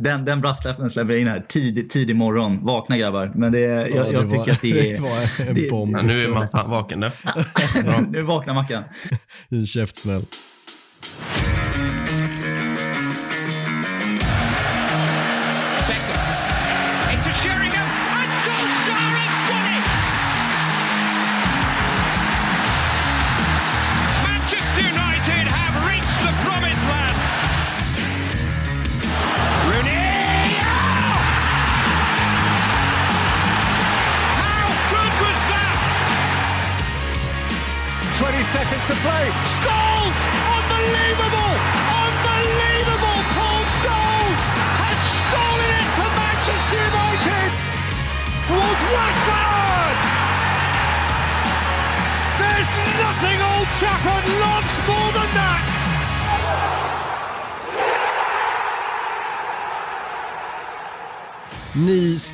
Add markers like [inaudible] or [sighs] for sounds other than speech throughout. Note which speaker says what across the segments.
Speaker 1: Den, den brasklappen släpper jag in här. Tidig, tidig morgon. Vakna grabbar. Men det, jag, ja, det jag tycker att det är... [laughs]
Speaker 2: Det var en
Speaker 1: det,
Speaker 2: bomb.
Speaker 3: Ja, nu är man fan vaken nu. [laughs]
Speaker 1: nu vaknar Mackan. [laughs]
Speaker 2: En käftsmäll.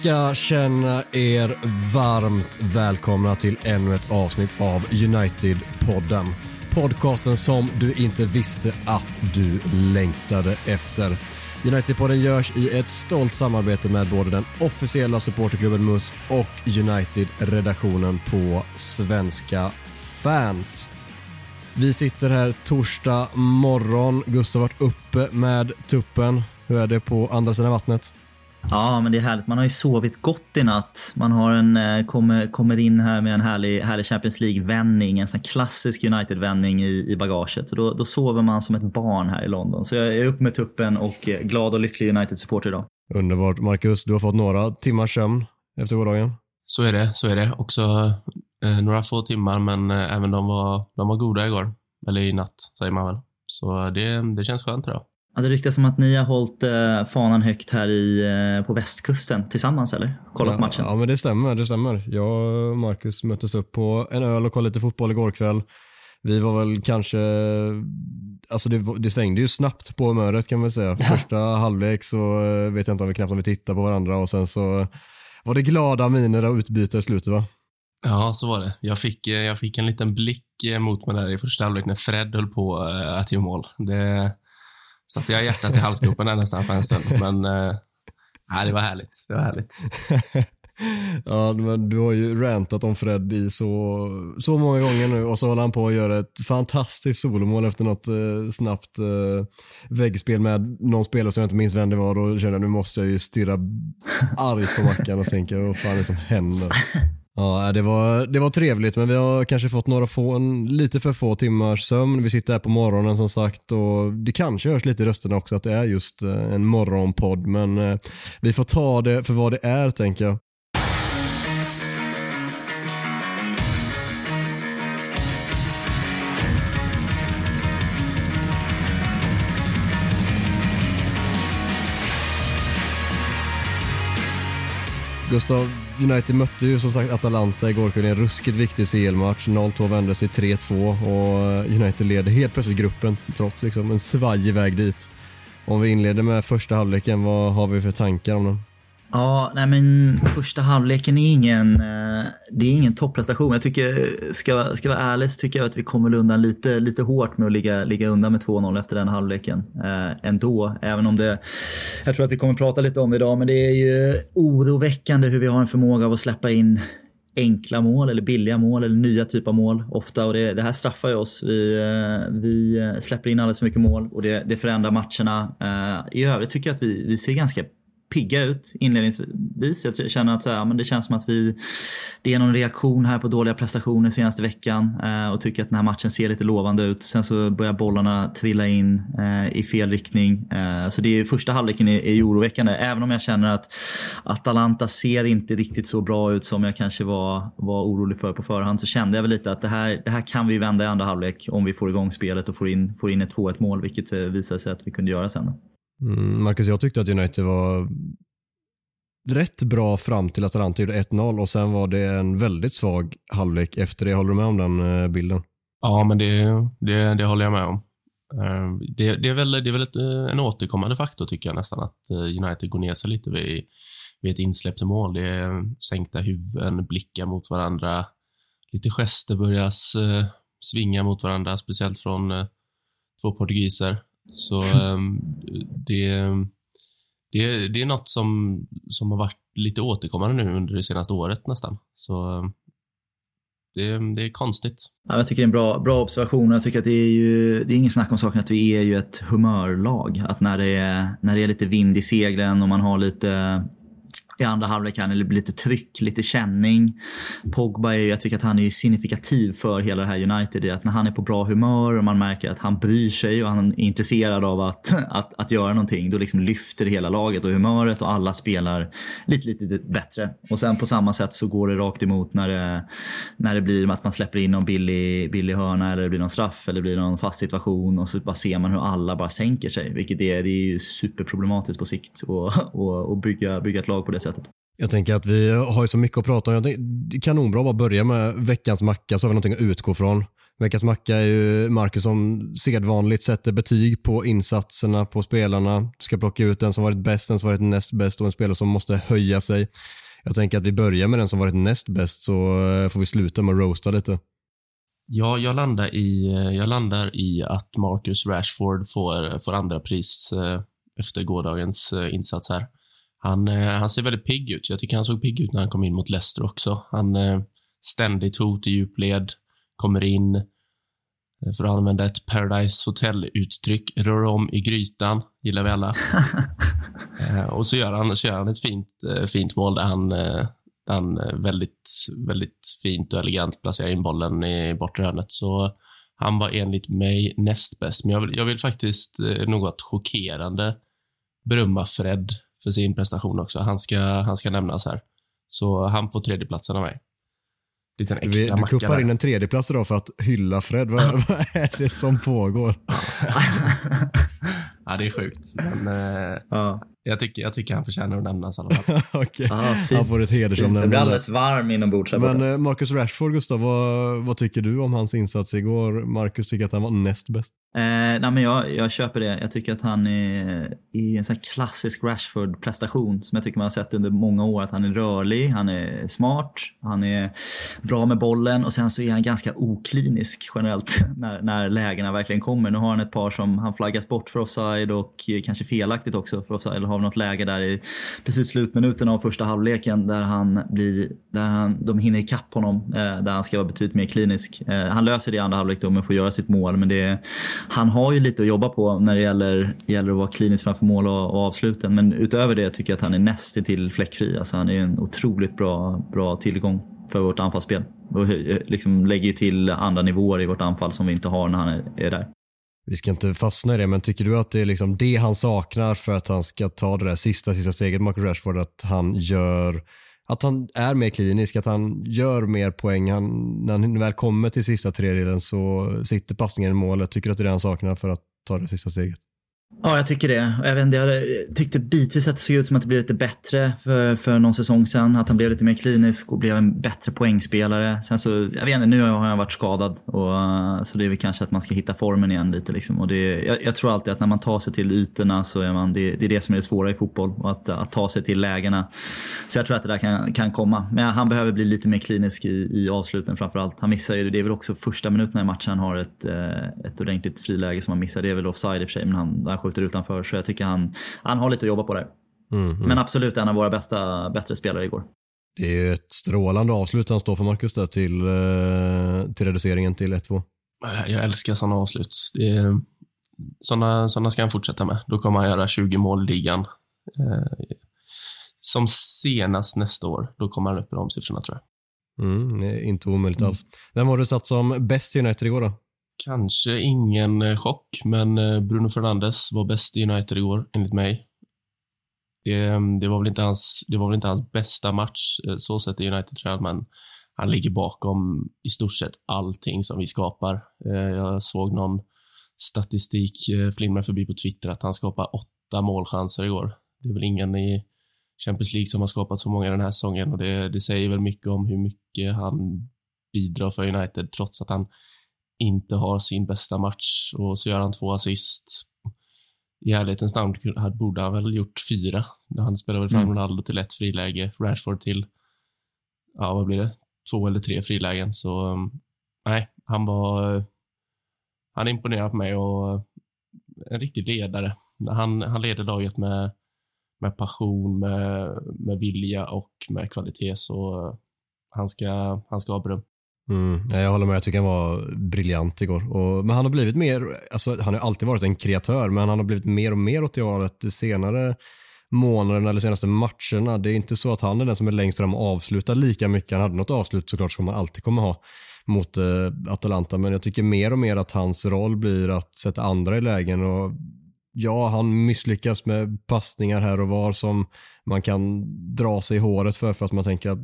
Speaker 2: Ska känna er varmt välkomna till ännu ett avsnitt av United-podden. Podcasten som du inte visste att du längtade efter. United-podden görs i ett stolt samarbete med både den officiella supporterklubben MUS och United-redaktionen på Svenska fans. Vi sitter här torsdag morgon. Gustav har varit uppe med tuppen. Hur är det på andra sidan vattnet?
Speaker 1: Ja, men det är härligt. Man har ju sovit gott i natt. Man har en, eh, kommer, kommer in här med en härlig, härlig Champions League-vändning. En sån klassisk United-vändning i, i bagaget. Så då, då sover man som ett barn här i London. Så jag är uppe med tuppen och eh, glad och lycklig United-supporter idag.
Speaker 2: Underbart. Marcus, du har fått några timmars sömn efter gårdagen.
Speaker 3: Så är det, så är det. Också eh, några få timmar, men eh, även de var, de var goda igår. Eller i natt, säger man väl. Så det, det känns skönt idag.
Speaker 1: Ja, det ryktas som att ni har hållit eh, fanan högt här i, eh, på västkusten tillsammans, eller? Kollat
Speaker 2: ja,
Speaker 1: matchen?
Speaker 2: Ja, men det stämmer. Det stämmer. Jag och Marcus möttes upp på en öl och kollade lite fotboll igår kväll. Vi var väl kanske, alltså det, det svängde ju snabbt på humöret kan man säga. Första halvlek så eh, vet jag inte om vi knappt om vi tittade på varandra och sen så var det glada miner och utbyte i slutet va?
Speaker 3: Ja, så var det. Jag fick, eh, jag fick en liten blick eh, mot mig där i första halvlek när Fred höll på att göra mål. Det satte jag hjärtat i halsgropen där nästan för en stund. Men eh, nej, det var härligt. Det var härligt. [laughs]
Speaker 2: ja, men du har ju rantat om Fred i så, så många gånger nu och så håller han på att göra ett fantastiskt solomål efter något eh, snabbt eh, väggspel med någon spelare som jag inte minns vem det var och kände nu måste jag ju stirra argt på Mackan och tänka vad fan är det som händer. [laughs] Ja, det var, det var trevligt men vi har kanske fått några få, en, lite för få timmars sömn. Vi sitter här på morgonen som sagt och det kanske hörs lite i rösterna också att det är just eh, en morgonpodd men eh, vi får ta det för vad det är tänker jag. Gustav, United mötte ju som sagt Atalanta igår kväll i en ruskigt viktig CL-match. 0-2 vändes till 3-2 och United leder helt plötsligt gruppen trots liksom en svajig väg dit. Om vi inleder med första halvleken, vad har vi för tankar om den?
Speaker 1: Ja, nej men första halvleken är ingen, eh, det är ingen topprestation. Jag tycker, ska, ska vara ärlig så tycker jag att vi kommer undan lite, lite hårt med att ligga, ligga undan med 2-0 efter den halvleken. Äh, ändå, även om det, jag tror att vi kommer prata lite om det idag, men det är ju oroväckande hur vi har en förmåga av att släppa in enkla mål eller billiga mål eller nya typer av mål ofta och det, det här straffar ju oss. Vi, eh, vi släpper in alldeles för mycket mål och det, det förändrar matcherna. I övrigt tycker jag att vi, vi ser ganska pigga ut inledningsvis. Jag känner att så här, men det känns som att vi, det är någon reaktion här på dåliga prestationer senaste veckan eh, och tycker att den här matchen ser lite lovande ut. Sen så börjar bollarna trilla in eh, i fel riktning. Eh, så det är första halvleken är, är oroväckande. Även om jag känner att Atalanta ser inte riktigt så bra ut som jag kanske var, var orolig för på förhand så kände jag väl lite att det här, det här kan vi vända i andra halvlek om vi får igång spelet och får in, får in ett 2-1 mål vilket eh, visade sig att vi kunde göra sen.
Speaker 2: Mm, Marcus, jag tyckte att United var rätt bra fram till att Atalanta gjorde 1-0 och sen var det en väldigt svag halvlek efter det. Håller du med om den eh, bilden?
Speaker 3: Ja, men det, det, det håller jag med om. Eh, det, det är väl, det är väl ett, eh, en återkommande faktor tycker jag nästan att United går ner sig lite vid, vid ett insläppt mål. Det är sänkta huvuden, blickar mot varandra, lite gester börjar svinga mot varandra, speciellt från två portugiser. Så [laughs] eh, det, det, det är något som, som har varit lite återkommande nu under det senaste året nästan. Så det, det är konstigt.
Speaker 1: Ja, jag tycker det är en bra, bra observation. Jag tycker att det är ju, det är ingen snack om saken att vi är ju ett humörlag. Att när det är, när det är lite vind i seglen och man har lite i andra halvlek kan det blir lite tryck, lite känning. Pogba, är, jag tycker att han är signifikativ för hela det här United. Att när han är på bra humör och man märker att han bryr sig och han är intresserad av att, [laughs] att, att göra någonting. Då liksom lyfter hela laget och humöret och alla spelar lite, lite bättre. Och sen på samma sätt så går det rakt emot när det, när det blir att man släpper in någon billig, billig hörna eller det blir någon straff eller det blir någon fast situation och så bara ser man hur alla bara sänker sig. Vilket är, det är ju superproblematiskt på sikt att bygga, bygga ett lag på det sättet.
Speaker 2: Jag tänker att vi har ju så mycket att prata om. Jag tänker, det är kanonbra att bara börja med veckans macka så har vi någonting att utgå från. Veckans macka är ju Marcus som sedvanligt sätter betyg på insatserna på spelarna. Du ska plocka ut den som varit bäst, den som varit näst bäst och en spelare som måste höja sig. Jag tänker att vi börjar med den som varit näst bäst så eh, får vi sluta med att roasta lite.
Speaker 3: Ja, jag landar i, jag landar i att Marcus Rashford får, får andra pris eh, efter gårdagens eh, insats här. Han, eh, han ser väldigt pigg ut. Jag tycker han såg pigg ut när han kom in mot Leicester också. Han eh, ständigt hot i djupled, kommer in, eh, för att använda ett Paradise Hotel-uttryck, rör om i grytan, gillar vi alla. [laughs] och så gör han, så gör han ett fint, fint mål där han, där han väldigt, väldigt fint och elegant placerar in bollen i bortre hörnet. Så han var enligt mig näst bäst, men jag vill, jag vill faktiskt något chockerande berömma Fred för sin prestation också. Han ska, han ska nämnas här. Så han får tredjeplatsen av mig.
Speaker 2: Liten extra Du kuppar in en tredjeplats idag för att hylla Fred. vad, [laughs] vad är det som pågår?
Speaker 3: ja, det är sjukt. Men, eh, ja. Jag tycker, jag tycker han förtjänar att nämnas i alla fall. [laughs]
Speaker 2: okay. ah, han får ett hedersomnämnande.
Speaker 1: Det blir alldeles varm inombords.
Speaker 2: Men eh, Marcus Rashford, Gustav, vad, vad tycker du om hans insats igår? Marcus tycker att han var näst bäst.
Speaker 1: Eh, nej, men jag, jag köper det. Jag tycker att han är i en sån klassisk Rashford-prestation som jag tycker man har sett under många år. Att han är rörlig, han är smart, han är bra med bollen och sen så är han ganska oklinisk generellt [laughs] när, när lägena verkligen kommer. Nu har han ett par som han flaggas bort för offside och kanske felaktigt också för offside har något läge där i precis slutminuten av första halvleken där han blir, där han, de hinner ikapp honom, eh, där han ska vara betydligt mer klinisk. Eh, han löser det i andra halvlek då men får göra sitt mål, men det, han har ju lite att jobba på när det gäller, gäller att vara klinisk framför mål och, och avsluten. Men utöver det tycker jag att han är näst till fläckfri. Alltså han är en otroligt bra, bra tillgång för vårt anfallsspel. Och eh, liksom lägger till andra nivåer i vårt anfall som vi inte har när han är där.
Speaker 2: Vi ska inte fastna i det, men tycker du att det är liksom det han saknar för att han ska ta det där sista, sista steget, Marcus Rashford, att han gör att han är mer klinisk, att han gör mer poäng. Han, när han väl kommer till sista tredjedelen så sitter passningen i målet. Tycker du att det är det han saknar för att ta det sista steget?
Speaker 1: Ja, jag tycker det. Jag, vet inte, jag tyckte bitvis att det såg ut som att det blev lite bättre för, för någon säsong sedan. Att han blev lite mer klinisk och blev en bättre poängspelare. Sen så, jag vet inte, nu har han varit skadad. Och, så det är väl kanske att man ska hitta formen igen lite. Liksom. Och det, jag, jag, tror alltid att när man tar sig till ytorna så är man, det, det är det som är det svåra i fotboll. Och att, att ta sig till lägena. Så jag tror att det där kan, kan komma. Men han behöver bli lite mer klinisk i, i avsluten framförallt. Han missar ju, det är väl också första minuterna i matchen han har ett, eh, ett ordentligt friläge som han missar. Det är väl offside i och för sig, men han, han skjuter utanför. Så jag tycker han, han har lite att jobba på där. Mm, mm. Men absolut en av våra bästa, bättre spelare igår.
Speaker 2: Det är ju ett strålande avslut han står för Marcus där till, eh, till reduceringen till 1-2.
Speaker 3: Jag älskar sådana avslut. sådana, sådana ska han fortsätta med. Då kommer han göra 20 mål i ligan. Eh, som senast nästa år. Då kommer han upp i de siffrorna tror jag.
Speaker 2: Mm, inte omöjligt mm. alls. Vem har du satt som bäst i United igår då?
Speaker 3: Kanske ingen eh, chock, men eh, Bruno Fernandes var bäst i United igår, enligt mig. Det, ehm, det, var väl inte hans, det var väl inte hans bästa match, eh, så sett i United tror jag, men han ligger bakom i stort sett allting som vi skapar. Jag såg någon statistik flimra förbi på Twitter att han skapar åtta målchanser igår. Det är väl ingen i Champions League som har skapat så många den här säsongen och det, det säger väl mycket om hur mycket han bidrar för United trots att han inte har sin bästa match och så gör han två assist. I ärlighetens namn borde han väl gjort fyra. Han spelade väl fram mm. Ronaldo till ett friläge, Rashford till, ja vad blir det, två eller tre frilägen. Så um, nej, han var, han imponerar på mig och en riktig ledare. Han, han leder laget med, med passion, med, med vilja och med kvalitet. Så eh, han ska, han ska ha beröm.
Speaker 2: Mm, jag håller med, jag tycker han var briljant igår. Och, men han har blivit mer, alltså, han har alltid varit en kreatör, men han har blivit mer och mer åt det hållet de senare månaderna eller senaste matcherna. Det är inte så att han är den som är längst fram och avslutar lika mycket. Han hade något avslut såklart som man alltid kommer ha mot eh, Atalanta, men jag tycker mer och mer att hans roll blir att sätta andra i lägen och ja, han misslyckas med passningar här och var som man kan dra sig i håret för, för att man tänker att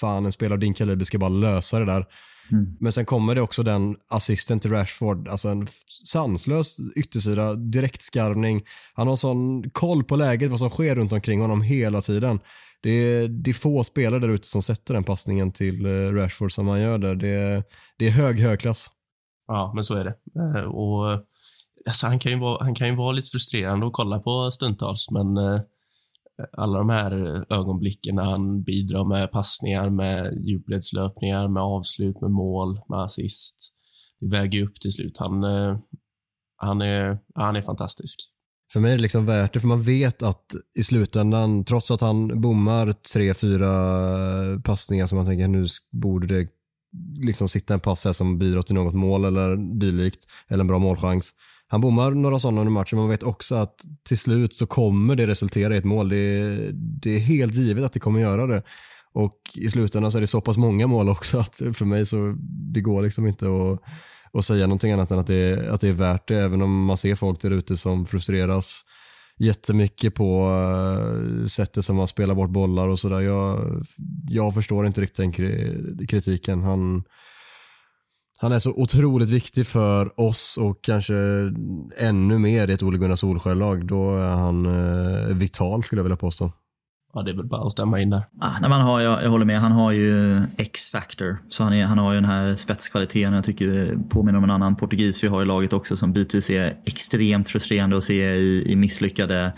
Speaker 2: fan, en spelare av din kaliber ska bara lösa det där. Mm. Men sen kommer det också den assisten till Rashford, alltså en sanslös yttersida, direktskarvning. Han har sån koll på läget, vad som sker runt omkring honom hela tiden. Det är, det är få spelare där ute som sätter den passningen till eh, Rashford som han gör där. Det är, det är hög, hög klass.
Speaker 3: Ja, men så är det. Eh, och alltså, han, kan ju vara, han kan ju vara lite frustrerande att kolla på stundtals, men eh, alla de här ögonblicken när han bidrar med passningar, med djupledslöpningar, med avslut, med mål, med assist. Det väger upp till slut. Han, eh, han, är, han är fantastisk.
Speaker 2: För mig är det liksom värt det, för man vet att i slutändan, trots att han bommar tre, fyra eh, passningar som man tänker nu borde det liksom sitta en pass här som bidrar till något mål eller dylikt, eller en bra målchans. Han bommar några sådana under matchen, men man vet också att till slut så kommer det resultera i ett mål. Det är, det är helt givet att det kommer göra det. Och i slutändan så är det så pass många mål också att för mig så det går liksom inte att och säga någonting annat än att det, att det är värt det, även om man ser folk där ute som frustreras jättemycket på eh, sättet som man spelar bort bollar och sådär. Jag, jag förstår inte riktigt den kritiken. Han, han är så otroligt viktig för oss och kanske ännu mer i ett Ole Gunnar Solskjaer-lag. Då är han uh, vital skulle jag vilja påstå.
Speaker 3: Ja, det är väl bara att stämma in där.
Speaker 1: Ah, nej, man har, jag, jag håller med. Han har ju X-factor. Så han, är, han har ju den här spetskvaliteten. Jag tycker det påminner om en annan portugis vi har i laget också som bitvis är extremt frustrerande att se i, i misslyckade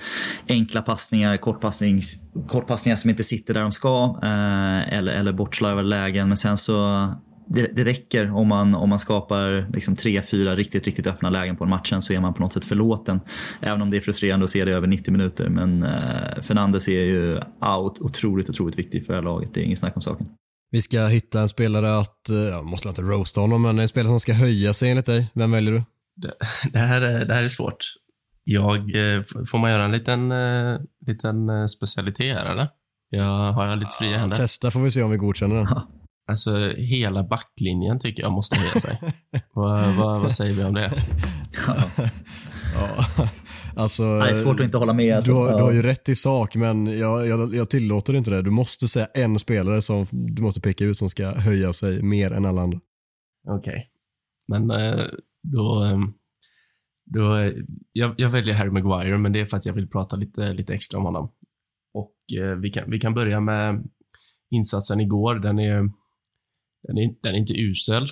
Speaker 1: enkla passningar, kortpassnings, kortpassningar som inte sitter där de ska eh, eller, eller bortslarvade lägen. Men sen så det, det räcker om man, om man skapar liksom tre, fyra riktigt, riktigt öppna lägen på en matchen så är man på något sätt förlåten. Även om det är frustrerande att se det över 90 minuter. Men eh, Fernandes är ju out, otroligt, otroligt viktig för det här laget. Det är inget snack om saken.
Speaker 2: Vi ska hitta en spelare att, eh, jag måste inte roasta honom, men en spelare som ska höja sig enligt dig. Vem väljer du?
Speaker 3: Det, [laughs] det här, är, det här är svårt. Jag, eh, får man göra en liten, uh, liten specialitet här eller? Jag har jag lite fria händer?
Speaker 2: Testa får vi se om vi godkänner den.
Speaker 3: Alltså hela backlinjen tycker jag måste höja sig. [laughs] vad, vad, vad, säger vi om det?
Speaker 2: ja. Alltså,
Speaker 1: det är svårt att inte hålla med. Alltså.
Speaker 2: Du, har, du har ju rätt i sak, men jag, jag, jag, tillåter inte det. Du måste säga en spelare som du måste peka ut som ska höja sig mer än alla andra.
Speaker 3: Okej, okay. men eh, då... Eh, då jag, jag, väljer Harry Maguire, men det är för att jag vill prata lite, lite extra om honom. Och eh, vi, kan, vi kan börja med insatsen igår. Den är den är, den är inte usel.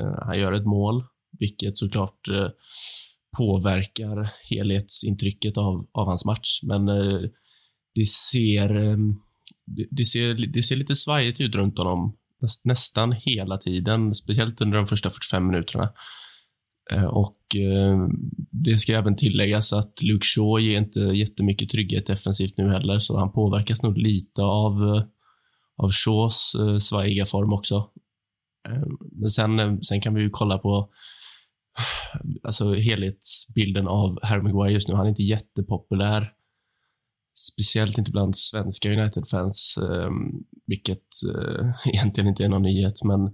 Speaker 3: Eh, han gör ett mål, vilket såklart eh, påverkar helhetsintrycket av, av hans match. Men eh, det, ser, ehm, det, ser, det ser lite svajigt ut runt honom nästan hela tiden, speciellt under de första 45 minuterna. Och ehm, det ska även tilläggas att Luke Shaw ger inte jättemycket trygghet defensivt nu heller, så han påverkas nog lite av av Shaws eh, svajiga form också. Eh, men sen, eh, sen kan vi ju kolla på [sighs] alltså helhetsbilden av Harry Maguire just nu. Han är inte jättepopulär. Speciellt inte bland svenska United-fans, eh, vilket eh, [laughs] egentligen inte är någon nyhet, men eh,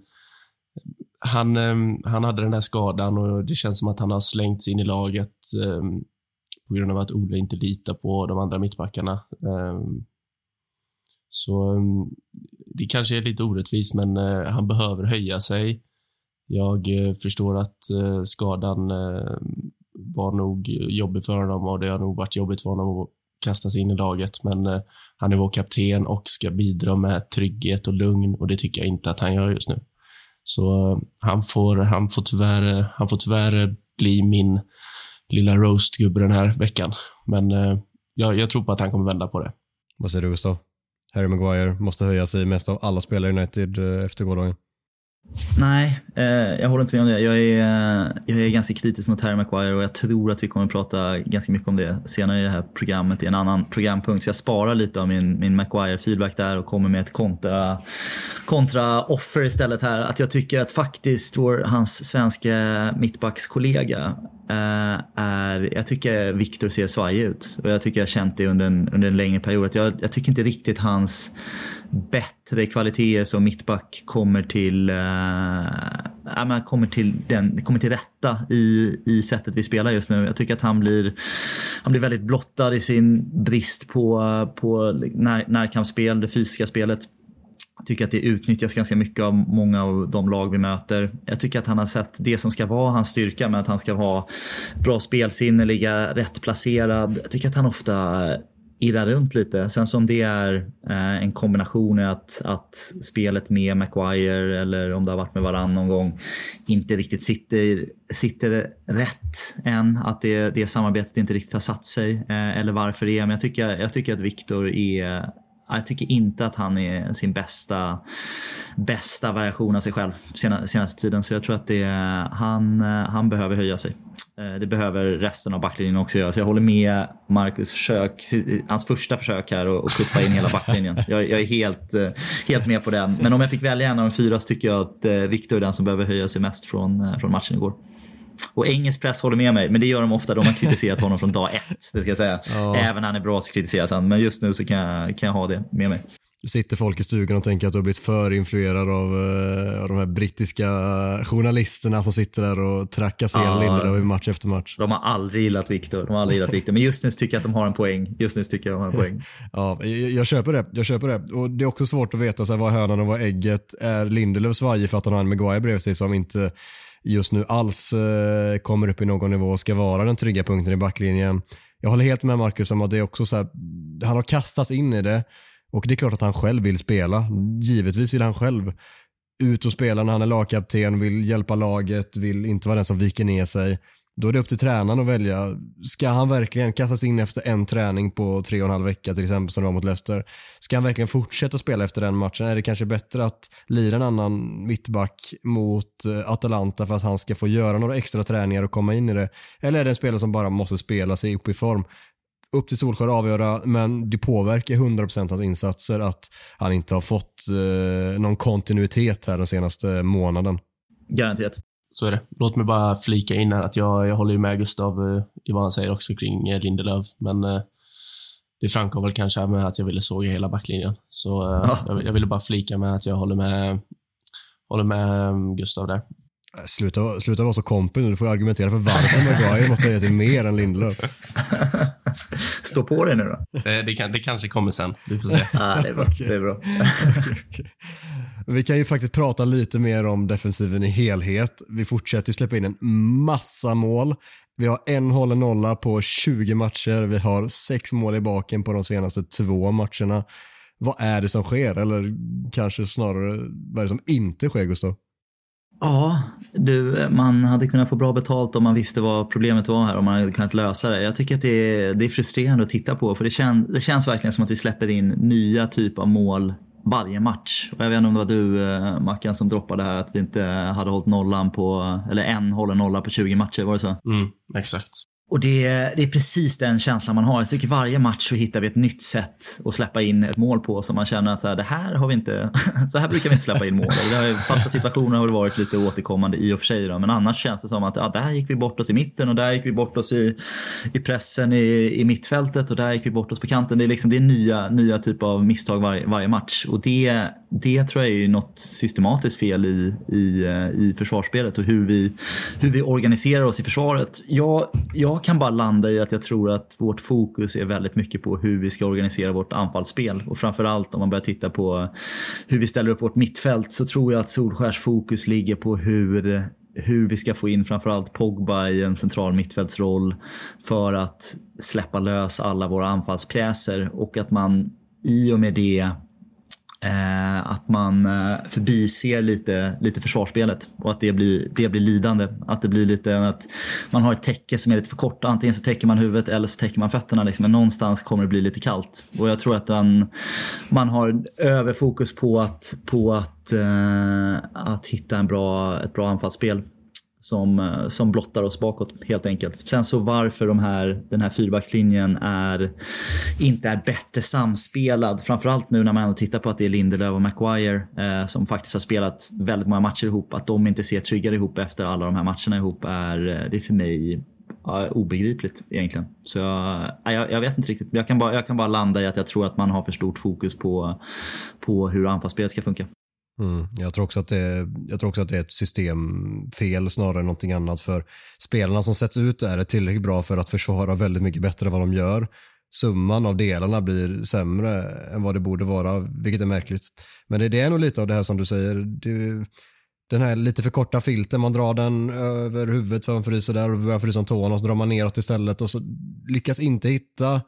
Speaker 3: han, eh, han hade den där skadan och det känns som att han har slängts in i laget eh, på grund av att Ole inte litar på de andra mittbackarna. Ehm, så ehm, det kanske är lite orättvist, men eh, han behöver höja sig. Jag eh, förstår att eh, skadan var nog jobbig för honom och det har nog varit jobbigt för honom att kasta sig in i laget, men han är vår kapten och ska bidra med trygghet och lugn och det tycker jag inte att han gör just nu. Så han får, han får, tyvärr, han får tyvärr bli min lilla roastgubbe den här veckan. Men jag, jag tror på att han kommer vända på det.
Speaker 2: Vad säger du Gustav? Harry Maguire måste höja sig mest av alla spelare i United eh, efter gårdagen.
Speaker 1: Nej, eh, jag håller inte med om det. Jag är, eh, jag är ganska kritisk mot Harry Maguire och jag tror att vi kommer att prata ganska mycket om det senare i det här programmet i en annan programpunkt. Så jag sparar lite av min, min Maguire-feedback där och kommer med ett kontra, kontra offer istället här. Att jag tycker att faktiskt vår, hans svenska mittbackskollega Eh, är, jag tycker Viktor ser svajig ut och jag tycker jag har känt det under en, under en längre period. jag, jag tycker inte riktigt hans bättre kvaliteter som mittback kommer till, uh, kommer till, den, kommer till rätta i, i sättet vi spelar just nu. Jag tycker att han blir, han blir väldigt blottad i sin brist på, på när, närkampsspel, det fysiska spelet. Tycker att det utnyttjas ganska mycket av många av de lag vi möter. Jag tycker att han har sett det som ska vara hans styrka med att han ska ha bra spelsinne, ligga rätt placerad. Jag tycker att han ofta irrar runt lite. Sen som det är eh, en kombination i att, att spelet med Maguire eller om det har varit med varann någon gång inte riktigt sitter, sitter rätt än. Att det, det samarbetet inte riktigt har satt sig eh, eller varför det är. Men jag tycker, jag tycker att Viktor är jag tycker inte att han är sin bästa, bästa variation av sig själv senaste tiden. Så jag tror att det, han, han behöver höja sig. Eh, det behöver resten av backlinjen också göra. Så jag håller med Marcus försök, hans första försök här att kuppa in hela backlinjen. Jag, jag, är helt, eh, helt med på den. Men om jag fick välja en av de fyra så tycker jag att eh, Viktor är den som behöver höja sig mest från, från matchen igår. Och engelsk press håller med mig, men det gör de ofta. De har kritiserat honom från dag ett. Det ska jag säga. Ja. Även när han är bra så kritiseras han. Men just nu så kan jag, kan jag ha det med mig.
Speaker 2: Sitter folk i stugan och tänker att du har blivit för influerad av, uh, av de här brittiska journalisterna som sitter där och trakasserar ja, Lindelöf match efter match.
Speaker 1: De har aldrig gillat Viktor. De har aldrig gillat Viktor. Men just nu tycker jag att de har en poäng. Just nu tycker jag att de har en poäng. [laughs]
Speaker 2: ja, jag, jag, köper det. Jag köper det. Och det är också svårt att veta så här, vad hönan och vad ägget. Är Lindelöf svajig för att han har en Maguire bredvid sig som inte just nu alls eh, kommer upp i någon nivå och ska vara den trygga punkten i backlinjen. Jag håller helt med Marcus om att det är också så här, han har kastats in i det och det är klart att han själv vill spela. Givetvis vill han själv ut och spela när han är lagkapten, vill hjälpa laget, vill inte vara den som viker ner sig. Då är det upp till tränaren att välja. Ska han verkligen kastas in efter en träning på tre och en halv vecka till exempel som det var mot Leicester? Ska han verkligen fortsätta spela efter den matchen? Är det kanske bättre att lira en annan mittback mot eh, Atalanta för att han ska få göra några extra träningar och komma in i det? Eller är det en spelare som bara måste spela sig upp i form? Upp till Solskjaer att avgöra, men det påverkar 100% hans insatser att han inte har fått eh, någon kontinuitet här den senaste månaden.
Speaker 1: Garanterat.
Speaker 3: Så är det. Låt mig bara flika in här att jag, jag håller ju med Gustav uh, i vad han säger också kring uh, Lindelöf, men uh, det framkom väl kanske med att jag ville såga hela backlinjen. Så ja. jag, jag, ville bara flika med att jag håller med, håller med um, Gustav där.
Speaker 2: Sluta, sluta vara så kompis nu. Du får argumentera för varför Maguire måste höja till mer än Lindelöf. [laughs]
Speaker 1: Stå på dig nu då.
Speaker 3: Det, det, kan, det kanske kommer sen. Vi får se.
Speaker 1: ah, det är bra. Det är bra.
Speaker 2: Vi kan ju faktiskt prata lite mer om defensiven i helhet. Vi fortsätter ju släppa in en massa mål. Vi har en hållen nolla på 20 matcher. Vi har sex mål i baken på de senaste två matcherna. Vad är det som sker? Eller kanske snarare, vad är det som inte sker, Gustav?
Speaker 1: Ja, du, man hade kunnat få bra betalt om man visste vad problemet var här, om man hade kunnat lösa det. Jag tycker att det är, det är frustrerande att titta på, för det, kän, det känns verkligen som att vi släpper in nya typer av mål varje match. Och jag vet inte om det var du eh, Mackan som droppade här att vi inte hade hållit nollan på, eller en håller nolla på 20 matcher, var det så?
Speaker 3: Mm, exakt.
Speaker 1: Och det, det är precis den känslan man har. Jag tycker varje match så hittar vi ett nytt sätt att släppa in ett mål på som man känner att så här, det här har vi inte, [laughs] så här brukar vi inte släppa in mål. Det har, fasta situationer har det varit lite återkommande i och för sig. Då. Men annars känns det som att ja, där gick vi bort oss i mitten och där gick vi bort oss i, i pressen i, i mittfältet och där gick vi bort oss på kanten. Det är, liksom, det är nya, nya typer av misstag var, varje match. Och det, det tror jag är något systematiskt fel i, i, eh, i försvarsspelet och hur vi, hur vi organiserar oss i försvaret. Jag, jag jag kan bara landa i att jag tror att vårt fokus är väldigt mycket på hur vi ska organisera vårt anfallsspel. Och framförallt om man börjar titta på hur vi ställer upp vårt mittfält så tror jag att Solskärs fokus ligger på hur hur vi ska få in framförallt Pogba i en central mittfältsroll för att släppa lös alla våra anfallspjäser. Och att man i och med det Eh, att man eh, förbiser lite, lite försvarsspelet och att det blir, det blir lidande. Att det blir lite att man har ett täcke som är lite för kort. Antingen så täcker man huvudet eller så täcker man fötterna. Liksom. Men någonstans kommer det bli lite kallt. Och jag tror att man, man har överfokus på att, på att, eh, att hitta en bra, ett bra anfallsspel som, eh, som blottar oss bakåt helt enkelt. Sen så varför de här, den här fyrbackslinjen är, inte är bättre samspelad. Framförallt nu när man ändå tittar på att det är Lindelöf och Maguire eh, som faktiskt har spelat väldigt många matcher ihop. Att de inte ser tryggare ihop efter alla de här matcherna ihop är, eh, det är för mig ja, obegripligt egentligen. Så jag, jag, jag, vet inte riktigt. Jag kan, bara, jag kan bara landa i att jag tror att man har för stort fokus på, på hur anfallsspelet ska funka.
Speaker 2: Mm. Jag, tror också att det, jag tror också att det är ett systemfel snarare än någonting annat. För spelarna som sätts ut är tillräckligt bra för att försvara väldigt mycket bättre än vad de gör. Summan av delarna blir sämre än vad det borde vara, vilket är märkligt. Men det, det är nog lite av det här som du säger. Du, den här lite för korta filten, man drar den över huvudet för man fryser där och börjar frysa om tårna och så drar man neråt istället och så lyckas inte hitta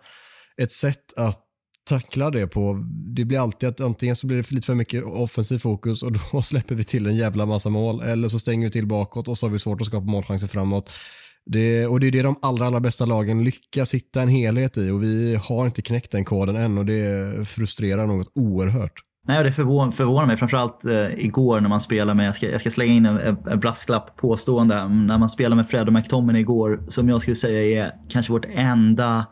Speaker 2: ett sätt att tacklar det på. Det blir alltid att antingen så blir det lite för mycket offensiv fokus och [laughs] då släpper vi till en jävla massa mål eller så stänger vi till bakåt och så har vi svårt att skapa målchanser framåt. Det, och det är det de allra, allra bästa lagen lyckas hitta en helhet i och vi har inte knäckt den koden än och det frustrerar något oerhört.
Speaker 1: Nej, det förvånar, förvånar mig framförallt eh, igår när man spelar med, jag ska, jag ska slänga in en, en brasklapp påstående, när man spelar med Fred och McTominay igår som jag skulle säga är kanske vårt enda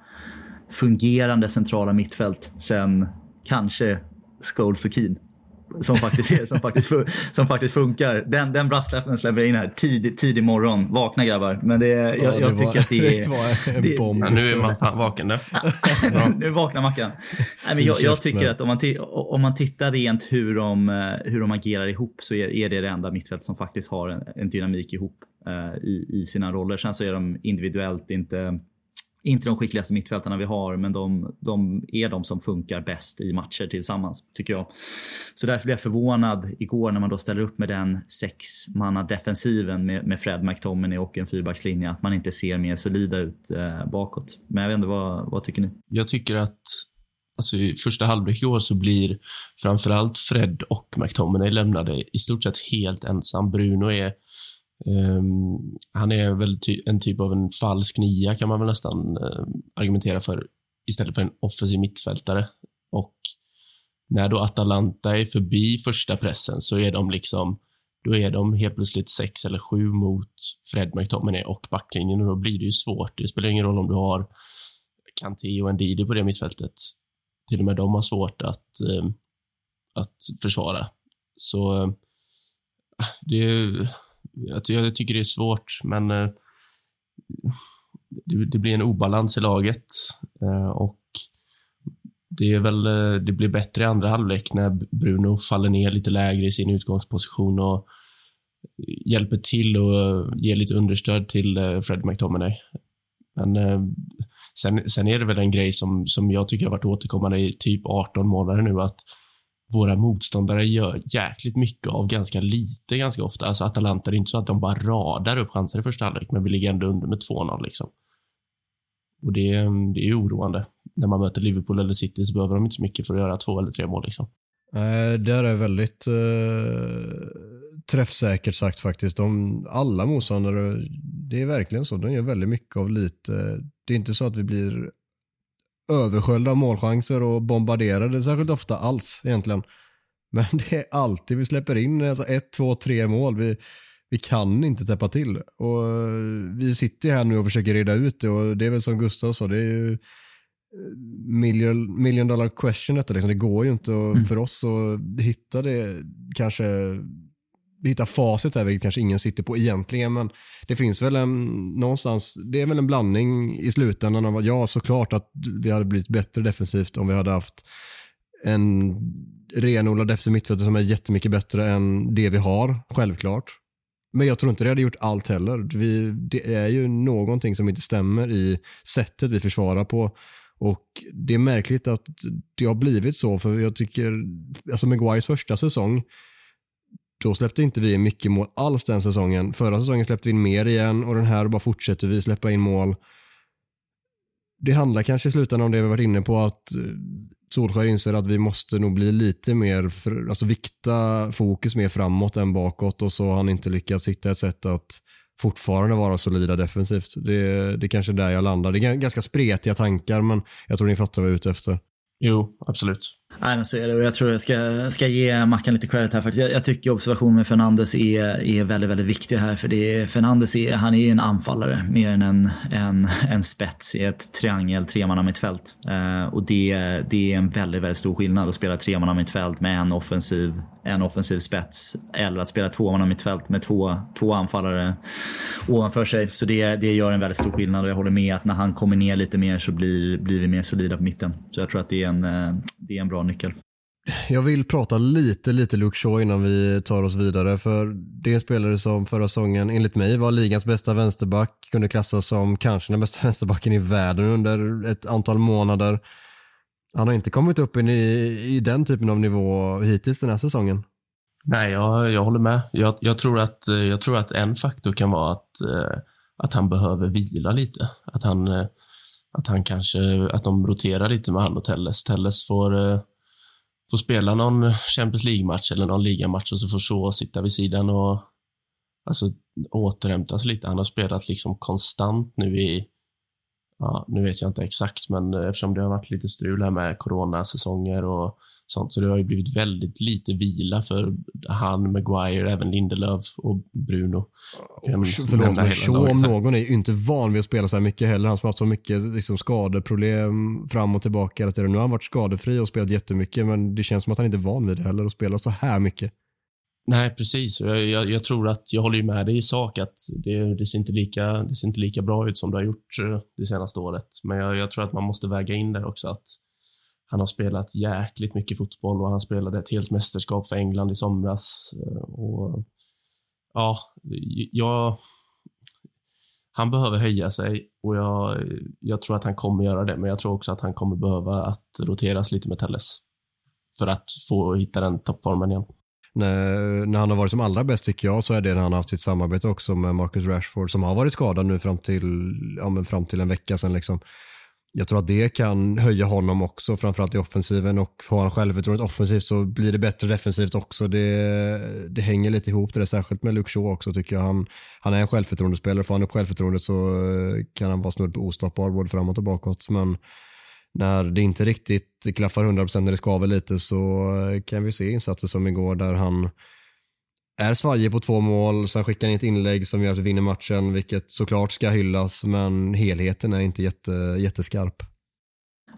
Speaker 1: fungerande centrala mittfält sen kanske Scholes och Keen. Som faktiskt, är, som faktiskt, som faktiskt funkar. Den, den brasklappen släpper jag in här tidig, tidig morgon. Vakna grabbar. Men det, jag, ja, det jag tycker att det är... [laughs]
Speaker 2: Det var en
Speaker 1: det,
Speaker 2: bomb.
Speaker 3: Ja, nu är man fan vaken nu. [laughs]
Speaker 1: nu vaknar Mackan. Nej, men jag, jag tycker att om man, om man tittar rent hur de, hur de agerar ihop så är, är det det enda mittfält som faktiskt har en, en dynamik ihop uh, i, i sina roller. Sen så är de individuellt inte inte de skickligaste mittfältarna vi har, men de, de, är de som funkar bäst i matcher tillsammans, tycker jag. Så därför blev jag förvånad igår när man då ställer upp med den sexmanna defensiven med, med Fred McTominay och en fyrbackslinje, att man inte ser mer solida ut eh, bakåt. Men jag vet inte, vad, vad tycker ni?
Speaker 3: Jag tycker att alltså i första halvlek i år så blir framförallt Fred och McTominay lämnade i stort sett helt ensam. Bruno är Um, han är väl ty en typ av en falsk nia kan man väl nästan uh, argumentera för istället för en offensiv mittfältare. Och när då Atalanta är förbi första pressen så är de liksom då är de helt plötsligt sex eller sju mot Fred McTominay och backlinjen och då blir det ju svårt. Det spelar ingen roll om du har Kanté och Ndidi på det mittfältet. Till och med de har svårt att, uh, att försvara. Så uh, det jag, jag tycker det är svårt, men eh, det, det, blir en obalans i laget eh, och det är väl, eh, det blir bättre i andra halvlek när Bruno faller ner lite lägre i sin utgångsposition och hjälper till och ger lite understöd till Fred McTominay. Men sen, sen är det väl en grej som, som jag tycker har varit återkommande i typ 18 månader nu att våra motståndare gör jäkligt mycket av ganska lite ganska ofta. Alltså Atalanta, det är inte så att de bara radar upp chanser i första halvlek, men vi ligger ändå under med 2-0 liksom. Och det, mm, det är ju oroande. När man möter Liverpool eller City så behöver de inte så mycket för att göra två eller tre mål liksom.
Speaker 2: Nej, det är väldigt uh, träffsäkert sagt faktiskt. De, alla motståndare, det är verkligen så. De gör väldigt mycket av lite. Det är inte så att vi blir översköljda av målchanser och bombarderade särskilt ofta alls egentligen. Men [laughs] det är alltid vi släpper in alltså ett, två, tre mål. Vi, vi kan inte täppa till. Och eh, vi sitter här nu och försöker reda ut det och det är väl som Gustav sa, det är ju eh, million, million dollar question detta. Liksom. Det går ju inte mm. för oss att hitta det kanske hitta facit här, vilket kanske ingen sitter på egentligen, men det finns väl en, någonstans, det är väl en blandning i slutändan av, ja såklart att vi hade blivit bättre defensivt om vi hade haft en renodlad defensiv mittfältare som är jättemycket bättre än det vi har, självklart. Men jag tror inte det hade gjort allt heller. Vi, det är ju någonting som inte stämmer i sättet vi försvarar på. Och Det är märkligt att det har blivit så, för jag tycker, alltså Maguires första säsong, då släppte inte vi in mycket mål alls den säsongen. Förra säsongen släppte vi in mer igen och den här bara fortsätter vi släppa in mål. Det handlar kanske i slutändan om det vi varit inne på att eh, Solskjaer inser att vi måste nog bli lite mer, för, alltså vikta fokus mer framåt än bakåt och så har han inte lyckats hitta ett sätt att fortfarande vara solida defensivt. Det, det är kanske är där jag landar. Det är ganska spretiga tankar men jag tror ni fattar vad jag är ute efter.
Speaker 3: Jo, absolut.
Speaker 1: Nej, men så är det. Och jag tror jag ska, ska ge Mackan lite credit här. faktiskt. jag, jag tycker observationen med Fernandes är, är väldigt, väldigt viktig här. För det är, Fernandes är, han är en anfallare mer än en, en, en spets i ett triangel tremannamittfält. Eh, och det, det är en väldigt, väldigt stor skillnad att spela tremannamittfält med en offensiv, en offensiv spets. Eller att spela tvåmannamittfält med två, två anfallare ovanför sig. Så det, det gör en väldigt stor skillnad. Och jag håller med att när han kommer ner lite mer så blir, blir vi mer solida på mitten. Så jag tror att det är en, eh, det är en bra nyckel.
Speaker 2: Jag vill prata lite, lite Luke Shaw innan vi tar oss vidare. För det är en spelare som förra säsongen enligt mig var ligans bästa vänsterback. Kunde klassas som kanske den bästa [laughs] vänsterbacken i världen under ett antal månader. Han har inte kommit upp in i, i den typen av nivå hittills den här säsongen.
Speaker 3: Nej, jag, jag håller med. Jag, jag, tror att, jag tror att en faktor kan vara att, eh, att han behöver vila lite. Att han, eh, att han kanske, att de roterar lite med han och Telles. Telles får eh, får spela någon Champions League-match eller någon ligamatch och så får så sitta vid sidan och alltså, återhämta lite. Han har spelat liksom konstant nu i, ja, nu vet jag inte exakt, men eftersom det har varit lite strul här med coronasäsonger och sånt, så det har ju blivit väldigt lite vila för han, Maguire, även Lindelöf och Bruno.
Speaker 2: Och, förlåt, men Shaw om någon är ju inte van vid att spela så här mycket heller. Han som har haft så mycket liksom, skadeproblem fram och tillbaka hela tiden. Nu har han varit skadefri och spelat jättemycket, men det känns som att han inte är van vid det heller, att spela så här mycket.
Speaker 3: Nej, precis. Jag, jag, jag, tror att jag håller med dig i sak att det, det, ser inte lika, det ser inte lika bra ut som det har gjort eh, det senaste året. Men jag, jag tror att man måste väga in det också att han har spelat jäkligt mycket fotboll och han spelade ett helt mästerskap för England i somras. Eh, och ja, jag, han behöver höja sig och jag, jag tror att han kommer göra det, men jag tror också att han kommer behöva att roteras lite med Telles för att få hitta den toppformen igen.
Speaker 2: När, när han har varit som allra bäst tycker jag så är det när han har haft sitt samarbete också med Marcus Rashford som har varit skadad nu fram till, ja, men fram till en vecka sedan. Liksom jag tror att det kan höja honom också, framförallt i offensiven och får han självförtroendet offensivt så blir det bättre defensivt också. Det, det hänger lite ihop det där, särskilt med Luke Shaw också tycker jag. Han, han är en självförtroendespelare, får han upp självförtroendet så eh, kan han vara snudd på ostoppbar både framåt och bakåt. Men när det inte riktigt klaffar 100% när det skaver lite så eh, kan vi se insatser som igår där han är svajig på två mål, sen skickar han ett inlägg som gör att vi vinner matchen, vilket såklart ska hyllas, men helheten är inte jätte, jätteskarp.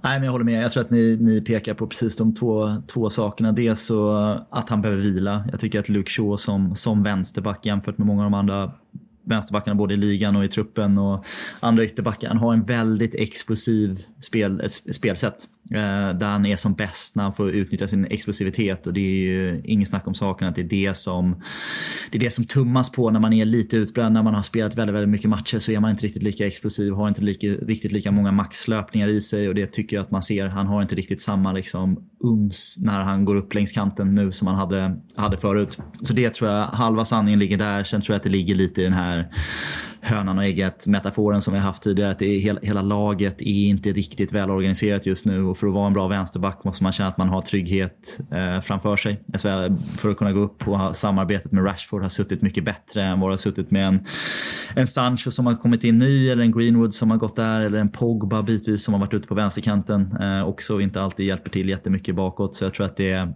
Speaker 1: Nej, men jag håller med. Jag tror att ni, ni pekar på precis de två, två sakerna. Dels så att han behöver vila. Jag tycker att Luke Shaw som, som vänsterback jämfört med många av de andra vänsterbackarna både i ligan och i truppen och andra ytterbackar. Han har en väldigt explosiv spel, spelsätt. Eh, där han är som bäst när han får utnyttja sin explosivitet och det är ju ingen snack om saken att det är det som det är det som tummas på när man är lite utbränd. När man har spelat väldigt, väldigt mycket matcher så är man inte riktigt lika explosiv, har inte lika, riktigt lika många maxlöpningar i sig och det tycker jag att man ser. Han har inte riktigt samma liksom ums när han går upp längs kanten nu som han hade, hade förut. Så det tror jag, halva sanningen ligger där. Sen tror jag att det ligger lite i den här hönan och ägget metaforen som vi haft tidigare. Att det är, hela, hela laget är inte riktigt välorganiserat just nu och för att vara en bra vänsterback måste man känna att man har trygghet eh, framför sig. För att kunna gå upp och ha samarbetet med Rashford har suttit mycket bättre än vad det har suttit med en, en Sancho som har kommit in ny eller en Greenwood som har gått där eller en Pogba bitvis som har varit ute på vänsterkanten. Eh, också inte alltid hjälper till jättemycket bakåt så jag tror att det är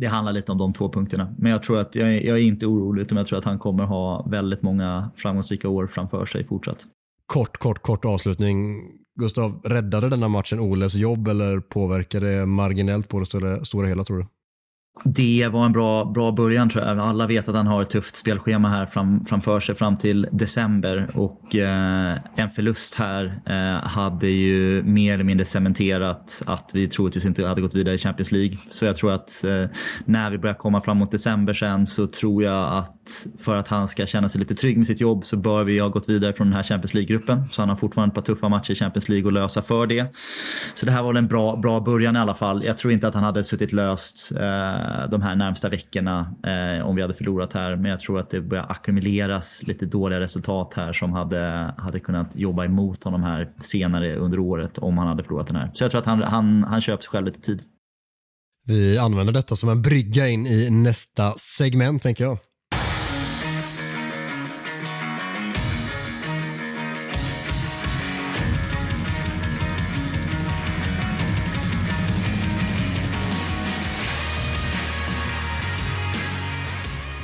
Speaker 1: det handlar lite om de två punkterna. Men jag tror att jag är, jag är inte orolig utan jag tror att han kommer ha väldigt många framgångsrika år framför sig fortsatt.
Speaker 2: Kort, kort, kort avslutning. Gustav, räddade denna matchen Oles jobb eller påverkade det marginellt på det stora, stora hela tror du?
Speaker 1: Det var en bra, bra början tror jag. Alla vet att han har ett tufft spelschema här fram, framför sig fram till december och eh, en förlust här eh, hade ju mer eller mindre cementerat att vi troligtvis inte hade gått vidare i Champions League. Så jag tror att eh, när vi börjar komma framåt december sen så tror jag att för att han ska känna sig lite trygg med sitt jobb så bör vi ha gått vidare från den här Champions League-gruppen. Så han har fortfarande ett par tuffa matcher i Champions League att lösa för det. Så det här var väl en bra, bra början i alla fall. Jag tror inte att han hade suttit löst eh, Eh, de här närmsta veckorna eh, om vi hade förlorat här. Men jag tror att det börjar ackumuleras lite dåliga resultat här som hade, hade kunnat jobba emot honom här senare under året om han hade förlorat den här. Så jag tror att han, han, han köper sig själv lite tid.
Speaker 2: Vi använder detta som en brygga in i nästa segment tänker jag.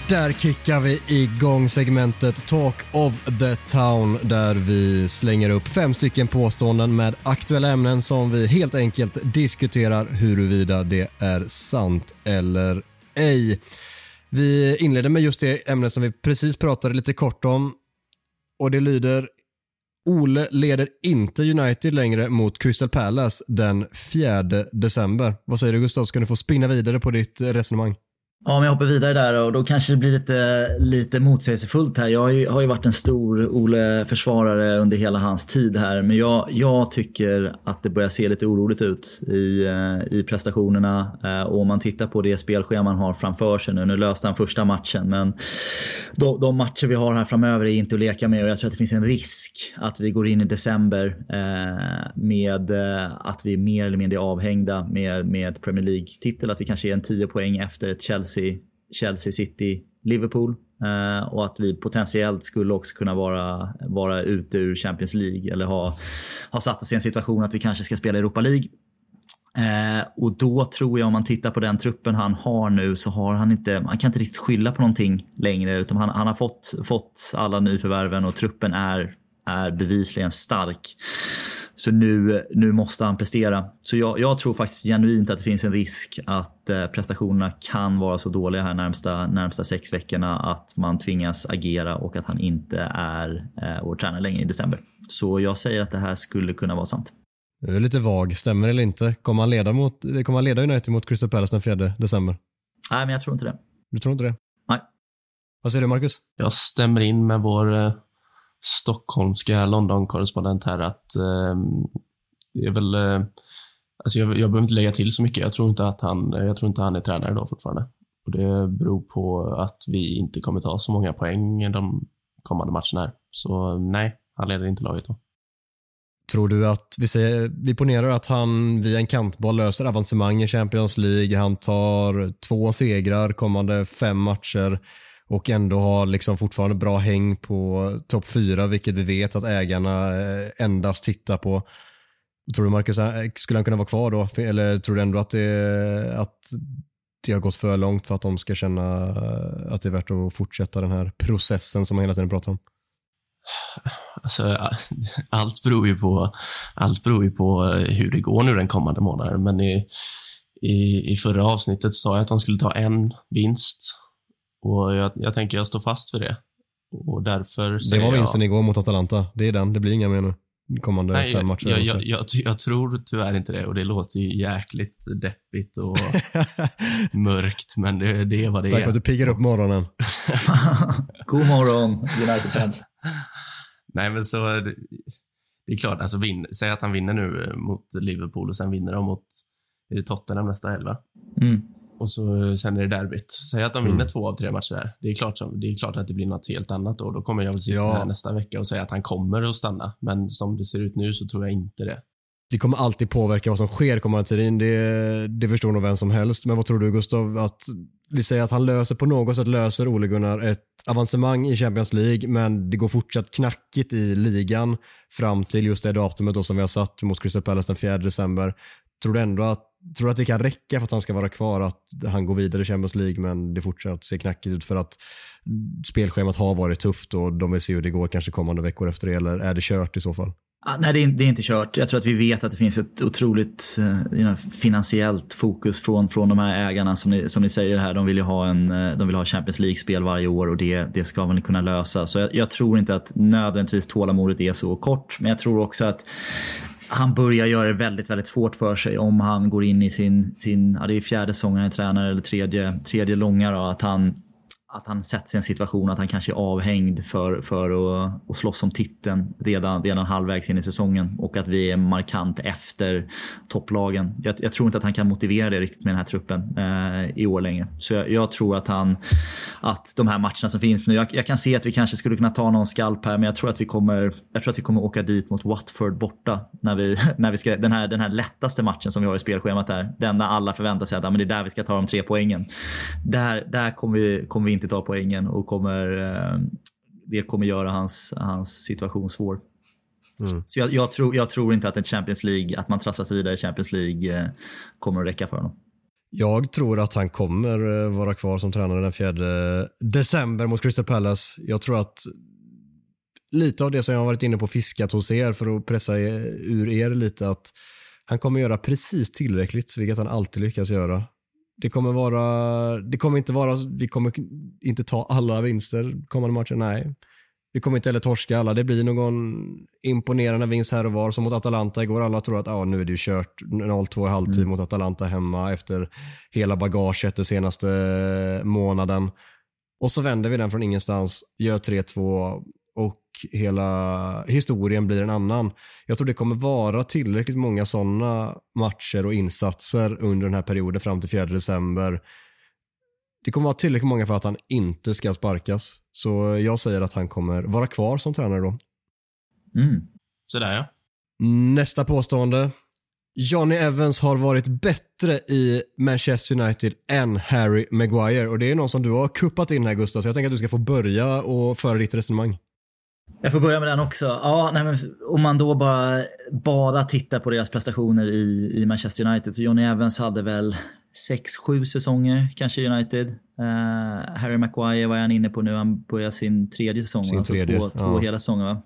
Speaker 2: Där kickar vi igång segmentet Talk of the Town där vi slänger upp fem stycken påståenden med aktuella ämnen som vi helt enkelt diskuterar huruvida det är sant eller ej. Vi inleder med just det ämne som vi precis pratade lite kort om och det lyder Ole leder inte United längre mot Crystal Palace den 4 december. Vad säger du Gustav? Ska du få spinna vidare på ditt resonemang?
Speaker 1: Ja, om jag hoppar vidare där och då kanske det blir lite, lite motsägelsefullt här. Jag har ju, har ju varit en stor Ole-försvarare under hela hans tid här. Men jag, jag tycker att det börjar se lite oroligt ut i, eh, i prestationerna. Eh, och om man tittar på det spelschema man har framför sig nu. Nu löste han första matchen, men de, de, matcher vi har här framöver är inte att leka med. Och jag tror att det finns en risk att vi går in i december eh, med att vi mer eller mindre är avhängda med, med Premier League-titel. Att vi kanske är en 10 poäng efter ett Chelsea Chelsea, Chelsea City, Liverpool. Uh, och att vi potentiellt skulle också kunna vara, vara ute ur Champions League eller ha, ha satt oss i en situation att vi kanske ska spela Europa League. Uh, och då tror jag om man tittar på den truppen han har nu så har han inte, man kan inte riktigt skylla på någonting längre utan han, han har fått, fått alla nyförvärven och truppen är, är bevisligen stark. Så nu, nu måste han prestera. Så jag, jag tror faktiskt genuint att det finns en risk att eh, prestationerna kan vara så dåliga här närmsta, närmsta sex veckorna att man tvingas agera och att han inte är eh, vår tränare längre i december. Så jag säger att det här skulle kunna vara sant.
Speaker 2: Du är lite vag, stämmer eller inte? Kommer han leda, mot, kommer han leda United mot Crystal Palace den 4 december?
Speaker 1: Nej, men jag tror inte det.
Speaker 2: Du tror inte det?
Speaker 1: Nej.
Speaker 2: Vad säger du Marcus?
Speaker 3: Jag stämmer in med vår eh, stockholmska London-korrespondent här att eh, det är väl, eh, alltså jag, jag behöver inte lägga till så mycket. Jag tror inte att han, jag tror inte han är tränare då fortfarande. Och det beror på att vi inte kommer ta så många poäng de kommande matcherna här. Så nej, han leder inte laget då.
Speaker 2: Tror du att, vi, säger, vi ponerar att han via en kantboll löser avancemang i Champions League, han tar två segrar kommande fem matcher och ändå har liksom fortfarande bra häng på topp fyra, vilket vi vet att ägarna eh, endast tittar på. Tror du Marcus, eh, skulle han kunna vara kvar då? Eller tror du ändå att det, att det har gått för långt för att de ska känna eh, att det är värt att fortsätta den här processen som man hela tiden pratar om?
Speaker 3: Alltså, allt, beror ju på, allt beror ju på hur det går nu den kommande månaden. Men i, i, i förra avsnittet sa jag att de skulle ta en vinst och jag, jag tänker jag står fast för det. Och därför
Speaker 2: det var vinsten
Speaker 3: jag...
Speaker 2: igår mot Atalanta. Det är den. Det blir inga mer nu. Kommande Nej, fem matcher.
Speaker 3: Jag, jag, jag, jag, tror tyvärr inte det och det låter ju jäkligt deppigt och [laughs] mörkt, men det, det är vad det
Speaker 2: Tack
Speaker 3: är.
Speaker 2: Tack för att du piggar upp morgonen. [laughs]
Speaker 1: God morgon, United-fans.
Speaker 3: Nej, men så det, det är klart, alltså vin, säg att han vinner nu mot Liverpool och sen vinner de mot är det Tottenham nästa helg, va?
Speaker 1: Mm.
Speaker 3: Och så, sen är det derbyt. Säg att de vinner mm. två av tre matcher där. Det är, klart som, det är klart att det blir något helt annat då. Då kommer jag väl sitta ja. här nästa vecka och säga att han kommer att stanna. Men som det ser ut nu så tror jag inte det.
Speaker 2: Det kommer alltid påverka vad som sker kommande tiden. Det, det förstår nog vem som helst. Men vad tror du Gustav? Att vi säger att han löser på något sätt löser Ole Gunnar ett avancemang i Champions League men det går fortsatt knackigt i ligan fram till just det datumet då som vi har satt mot Crystal Palace den 4 december. Tror du ändå att Tror du att det kan räcka för att han ska vara kvar, att han går vidare i Champions League men det fortsätter se knackigt ut för att spelschemat har varit tufft och de vill se hur det går kanske kommande veckor efter det, eller är det kört i så fall?
Speaker 1: Nej, det är, det är, inte kört. Jag tror att vi vet att det finns ett otroligt eh, finansiellt fokus från, från de här ägarna som ni, som ni säger här. De vill ju ha, en, eh, de vill ha Champions League-spel varje år och det, det ska man kunna lösa. Så jag, jag tror inte att nödvändigtvis tålamodet är så kort. Men jag tror också att han börjar göra det väldigt, väldigt svårt för sig om han går in i sin, sin ja, det är fjärde säsongen han är tränare eller tredje, tredje långa då, att han att han sätts i en situation att han kanske är avhängd för, för att, att slåss om titeln redan, redan halvvägs in i säsongen och att vi är markant efter topplagen. Jag, jag tror inte att han kan motivera det riktigt med den här truppen eh, i år längre. Så jag, jag, tror att han, att de här matcherna som finns nu, jag, jag, kan se att vi kanske skulle kunna ta någon skalp här, men jag tror att vi kommer, jag tror att vi kommer åka dit mot Watford borta när vi, [laughs] när vi ska, den här, den här lättaste matchen som vi har i spelschemat där, den där alla förväntar sig att ja, men det är där vi ska ta de tre poängen. Där, där kommer, vi, kommer vi inte ta poängen och kommer, eh, det kommer göra hans, hans situation svår. Mm. Så jag, jag, tror, jag tror inte att en Champions League, att man trasslar sig vidare i Champions League eh, kommer att räcka för honom.
Speaker 2: Jag tror att han kommer eh, vara kvar som tränare den 4 december mot Crystal Palace. Jag tror att lite av det som jag har varit inne på fiskat hos er för att pressa ur er lite att han kommer göra precis tillräckligt, vilket han alltid lyckas göra. Det kommer vara, det kommer inte vara, vi kommer inte ta alla vinster kommande matcher, nej. Vi kommer inte heller torska alla. Det blir någon imponerande vinst här och var. Som mot Atalanta igår. Alla tror att ah, nu är det kört. 0-2 i halvtid mm. mot Atalanta hemma efter hela bagaget den senaste månaden. Och så vänder vi den från ingenstans, gör 3-2 och hela historien blir en annan. Jag tror det kommer vara tillräckligt många sådana matcher och insatser under den här perioden fram till 4 december. Det kommer vara tillräckligt många för att han inte ska sparkas. Så jag säger att han kommer vara kvar som tränare då.
Speaker 3: Mm. Sådär ja.
Speaker 2: Nästa påstående. Johnny Evans har varit bättre i Manchester United än Harry Maguire. Och det är någon som du har kuppat in här Gustav, så jag tänker att du ska få börja och föra ditt resonemang.
Speaker 1: Jag får börja med den också. Ja, nej, men om man då bara, bara tittar på deras prestationer i, i Manchester United så Johnny Evans hade väl 6-7 säsonger kanske i United. Uh, Harry Maguire var han inne på nu, han börjar sin tredje säsong. Sin alltså tredje, två, ja. två hela säsonger?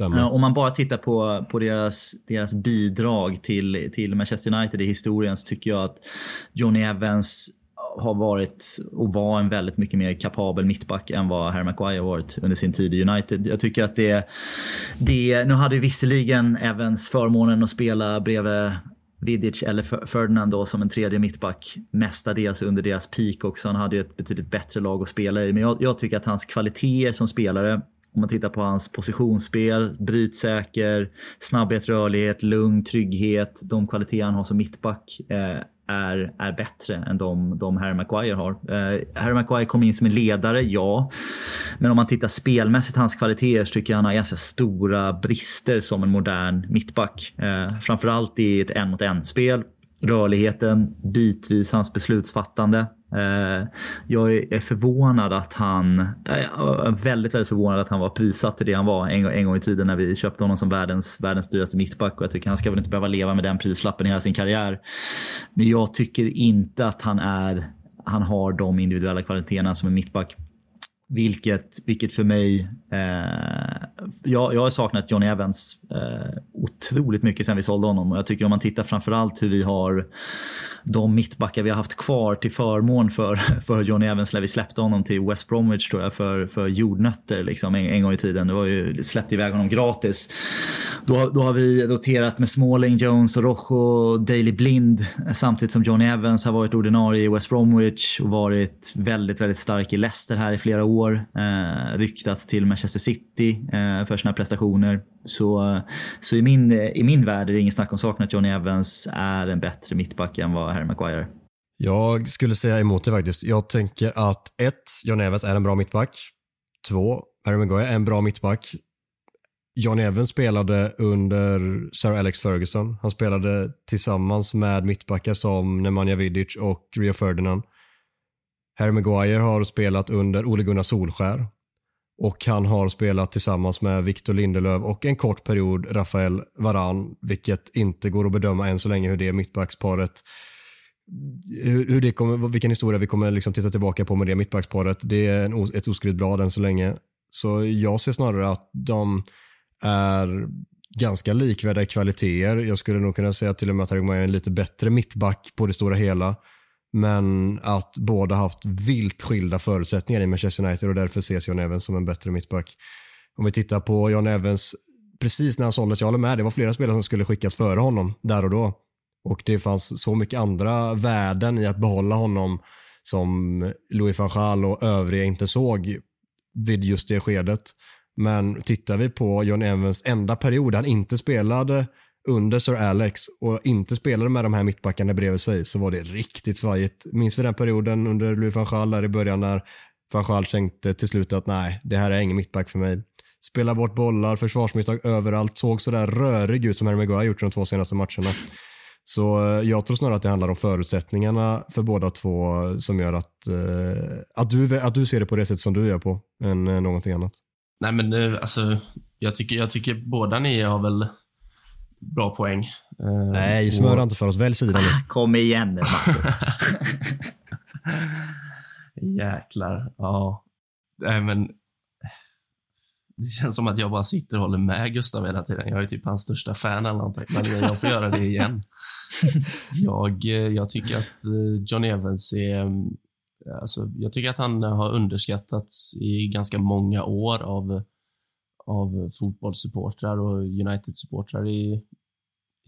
Speaker 1: Uh, om man bara tittar på, på deras, deras bidrag till, till Manchester United i historien så tycker jag att Johnny Evans har varit och var en väldigt mycket mer kapabel mittback än vad Harry Maguire varit under sin tid i United. Jag tycker att det, det nu hade ju visserligen Evans förmånen att spela bredvid Vidic eller Ferdinand då som en tredje mittback mestadels under deras peak också. Han hade ju ett betydligt bättre lag att spela i. Men jag, jag tycker att hans kvaliteter som spelare, om man tittar på hans positionsspel, brytsäker, snabbhet, rörlighet, lugn, trygghet, de kvaliteter han har som mittback eh, är, är bättre än de, de Harry Maguire har. Eh, Harry Maguire kom in som en ledare, ja. Men om man tittar spelmässigt hans kvaliteter så tycker jag han har ganska stora brister som en modern mittback. Eh, framförallt i ett en mot en-spel. Rörligheten, bitvis hans beslutsfattande. Eh, jag är förvånad att han, väldigt, väldigt förvånad att han var prissatt till det han var en, en gång i tiden när vi köpte honom som världens, världens dyraste mittback. Och jag tycker han ska väl inte behöva leva med den prislappen hela sin karriär. Men jag tycker inte att han är, han har de individuella kvaliteterna som en mittback. Vilket, vilket för mig, eh, jag, jag har saknat Johnny Evans eh, otroligt mycket sen vi sålde honom. Och jag tycker om man tittar framförallt hur vi har de mittbackar vi har haft kvar till förmån för, [laughs] för Johnny Evans när vi släppte honom till West Bromwich tror jag för, för jordnötter liksom, en, en gång i tiden. Det var ju, släppte iväg honom gratis. Då, då har vi roterat med Smalling, Jones och Rojo, Daily Blind samtidigt som Johnny Evans har varit ordinarie i West Bromwich och varit väldigt, väldigt stark i Leicester här i flera år. Eh, ryktats till Manchester City eh, för sina prestationer. Så, eh, så i, min, i min värld är det ingen snack om saken att Johnny Evans är en bättre mittback än vad Harry Maguire
Speaker 2: Jag skulle säga emot det faktiskt. Jag tänker att ett, Johnny Evans är en bra mittback. Två, Harry Maguire är en bra mittback. Johnny Evans spelade under Sir Alex Ferguson. Han spelade tillsammans med mittbackar som Nemanja Vidic och Rio Ferdinand. Harry Maguire har spelat under Ole Gunnar Solskär och han har spelat tillsammans med Victor Lindelöf och en kort period Rafael Varan, vilket inte går att bedöma än så länge hur det mittbacksparet hur, hur det kommer, vilken historia vi kommer liksom titta tillbaka på med det mittbacksparet. Det är en, ett oskrivet blad än så länge. Så jag ser snarare att de är ganska likvärdiga kvaliteter. Jag skulle nog kunna säga till och med att Harry Maguire är en lite bättre mittback på det stora hela. Men att båda haft vilt skilda förutsättningar i Manchester United och därför ses John Evans som en bättre mittback. Om vi tittar på John Evans precis när han såldes, jag håller med, det var flera spelare som skulle skickas före honom där och då. Och det fanns så mycket andra värden i att behålla honom som Louis van Gaal och övriga inte såg vid just det skedet. Men tittar vi på John Evans enda period han inte spelade under Sir Alex och inte spelade med de här mittbackarna bredvid sig så var det riktigt svajigt. Minns vi den perioden under Louis van Gaal där i början när van Gaal tänkte till slut att nej, det här är ingen mittback för mig. Spela bort bollar, försvarsmisstag överallt, såg sådär rörig ut som Harry Maguire gjort de två senaste matcherna. Så eh, jag tror snarare att det handlar om förutsättningarna för båda två som gör att, eh, att, du, att du ser det på det sätt som du gör på än eh, någonting annat.
Speaker 3: Nej, men alltså, jag tycker, jag tycker båda ni har väl bra poäng.
Speaker 2: Nej, smöra och... inte för oss. Välj sida nu. [laughs]
Speaker 1: Kom igen nu, Marcus. [laughs]
Speaker 3: Jäklar. Ja. Nej, men det känns som att jag bara sitter och håller med Gustav hela tiden. Jag är typ hans största fan eller någonting, men jag får göra det igen. [laughs] Jag, jag tycker att eh, John Evans är... Alltså, jag tycker att han har underskattats i ganska många år av, av fotbollssupportrar och United-supportrar i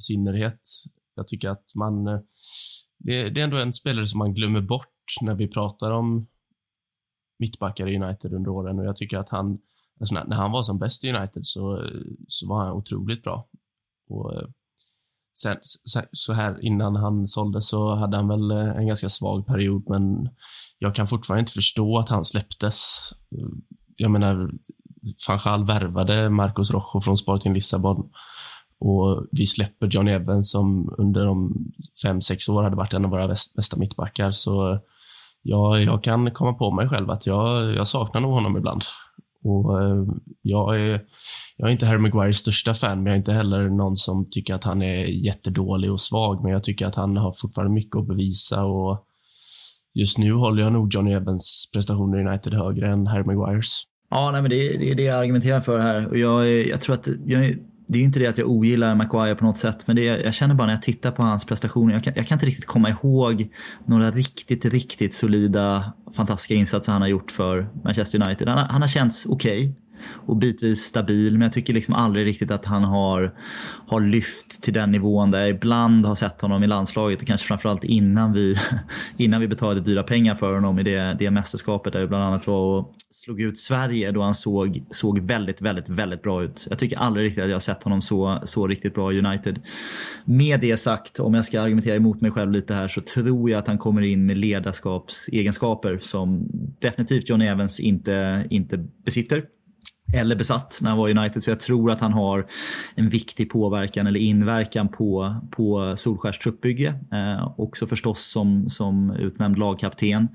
Speaker 3: synnerhet. Jag tycker att man... Eh, det, det är ändå en spelare som man glömmer bort när vi pratar om mittbackar i United under åren och jag tycker att han Alltså när, när, han var som bäst i United så, så var han otroligt bra. Och eh, sen, så här innan han såldes så hade han väl eh, en ganska svag period, men jag kan fortfarande inte förstå att han släpptes. Jag menar, van värvade Marcos Rojo från Sporting Lissabon och vi släpper John Evans som under de fem, sex år hade varit en av våra bästa mittbackar. Så jag, jag kan komma på mig själv att jag, jag saknar nog honom ibland. Och eh, jag, är, jag är inte Harry Maguires största fan, men jag är inte heller någon som tycker att han är jättedålig och svag. Men jag tycker att han har fortfarande mycket att bevisa och just nu håller jag nog Johnny Evans prestationer i United högre än Harry Maguires.
Speaker 1: Ja, nej, men det, det är det jag argumenterar för här. Och jag, jag tror att jag, det är inte det att jag ogillar Maguire på något sätt, men det, jag känner bara när jag tittar på hans prestationer, jag kan, jag kan inte riktigt komma ihåg några riktigt, riktigt solida, fantastiska insatser han har gjort för Manchester United. Han, han har känts okej. Okay och bitvis stabil. Men jag tycker liksom aldrig riktigt att han har, har lyft till den nivån där jag ibland har sett honom i landslaget och kanske framförallt innan vi, [laughs] innan vi betalade dyra pengar för honom i det, det mästerskapet där vi bland annat var och slog ut Sverige då han såg, såg väldigt, väldigt, väldigt bra ut. Jag tycker aldrig riktigt att jag har sett honom så, så riktigt bra i United. Med det sagt, om jag ska argumentera emot mig själv lite här så tror jag att han kommer in med ledarskapsegenskaper som definitivt John Evans inte, inte besitter eller besatt när han var i United. Så jag tror att han har en viktig påverkan eller inverkan på, på Solskärs truppbygge. Eh, också förstås som, som utnämnd lagkapten.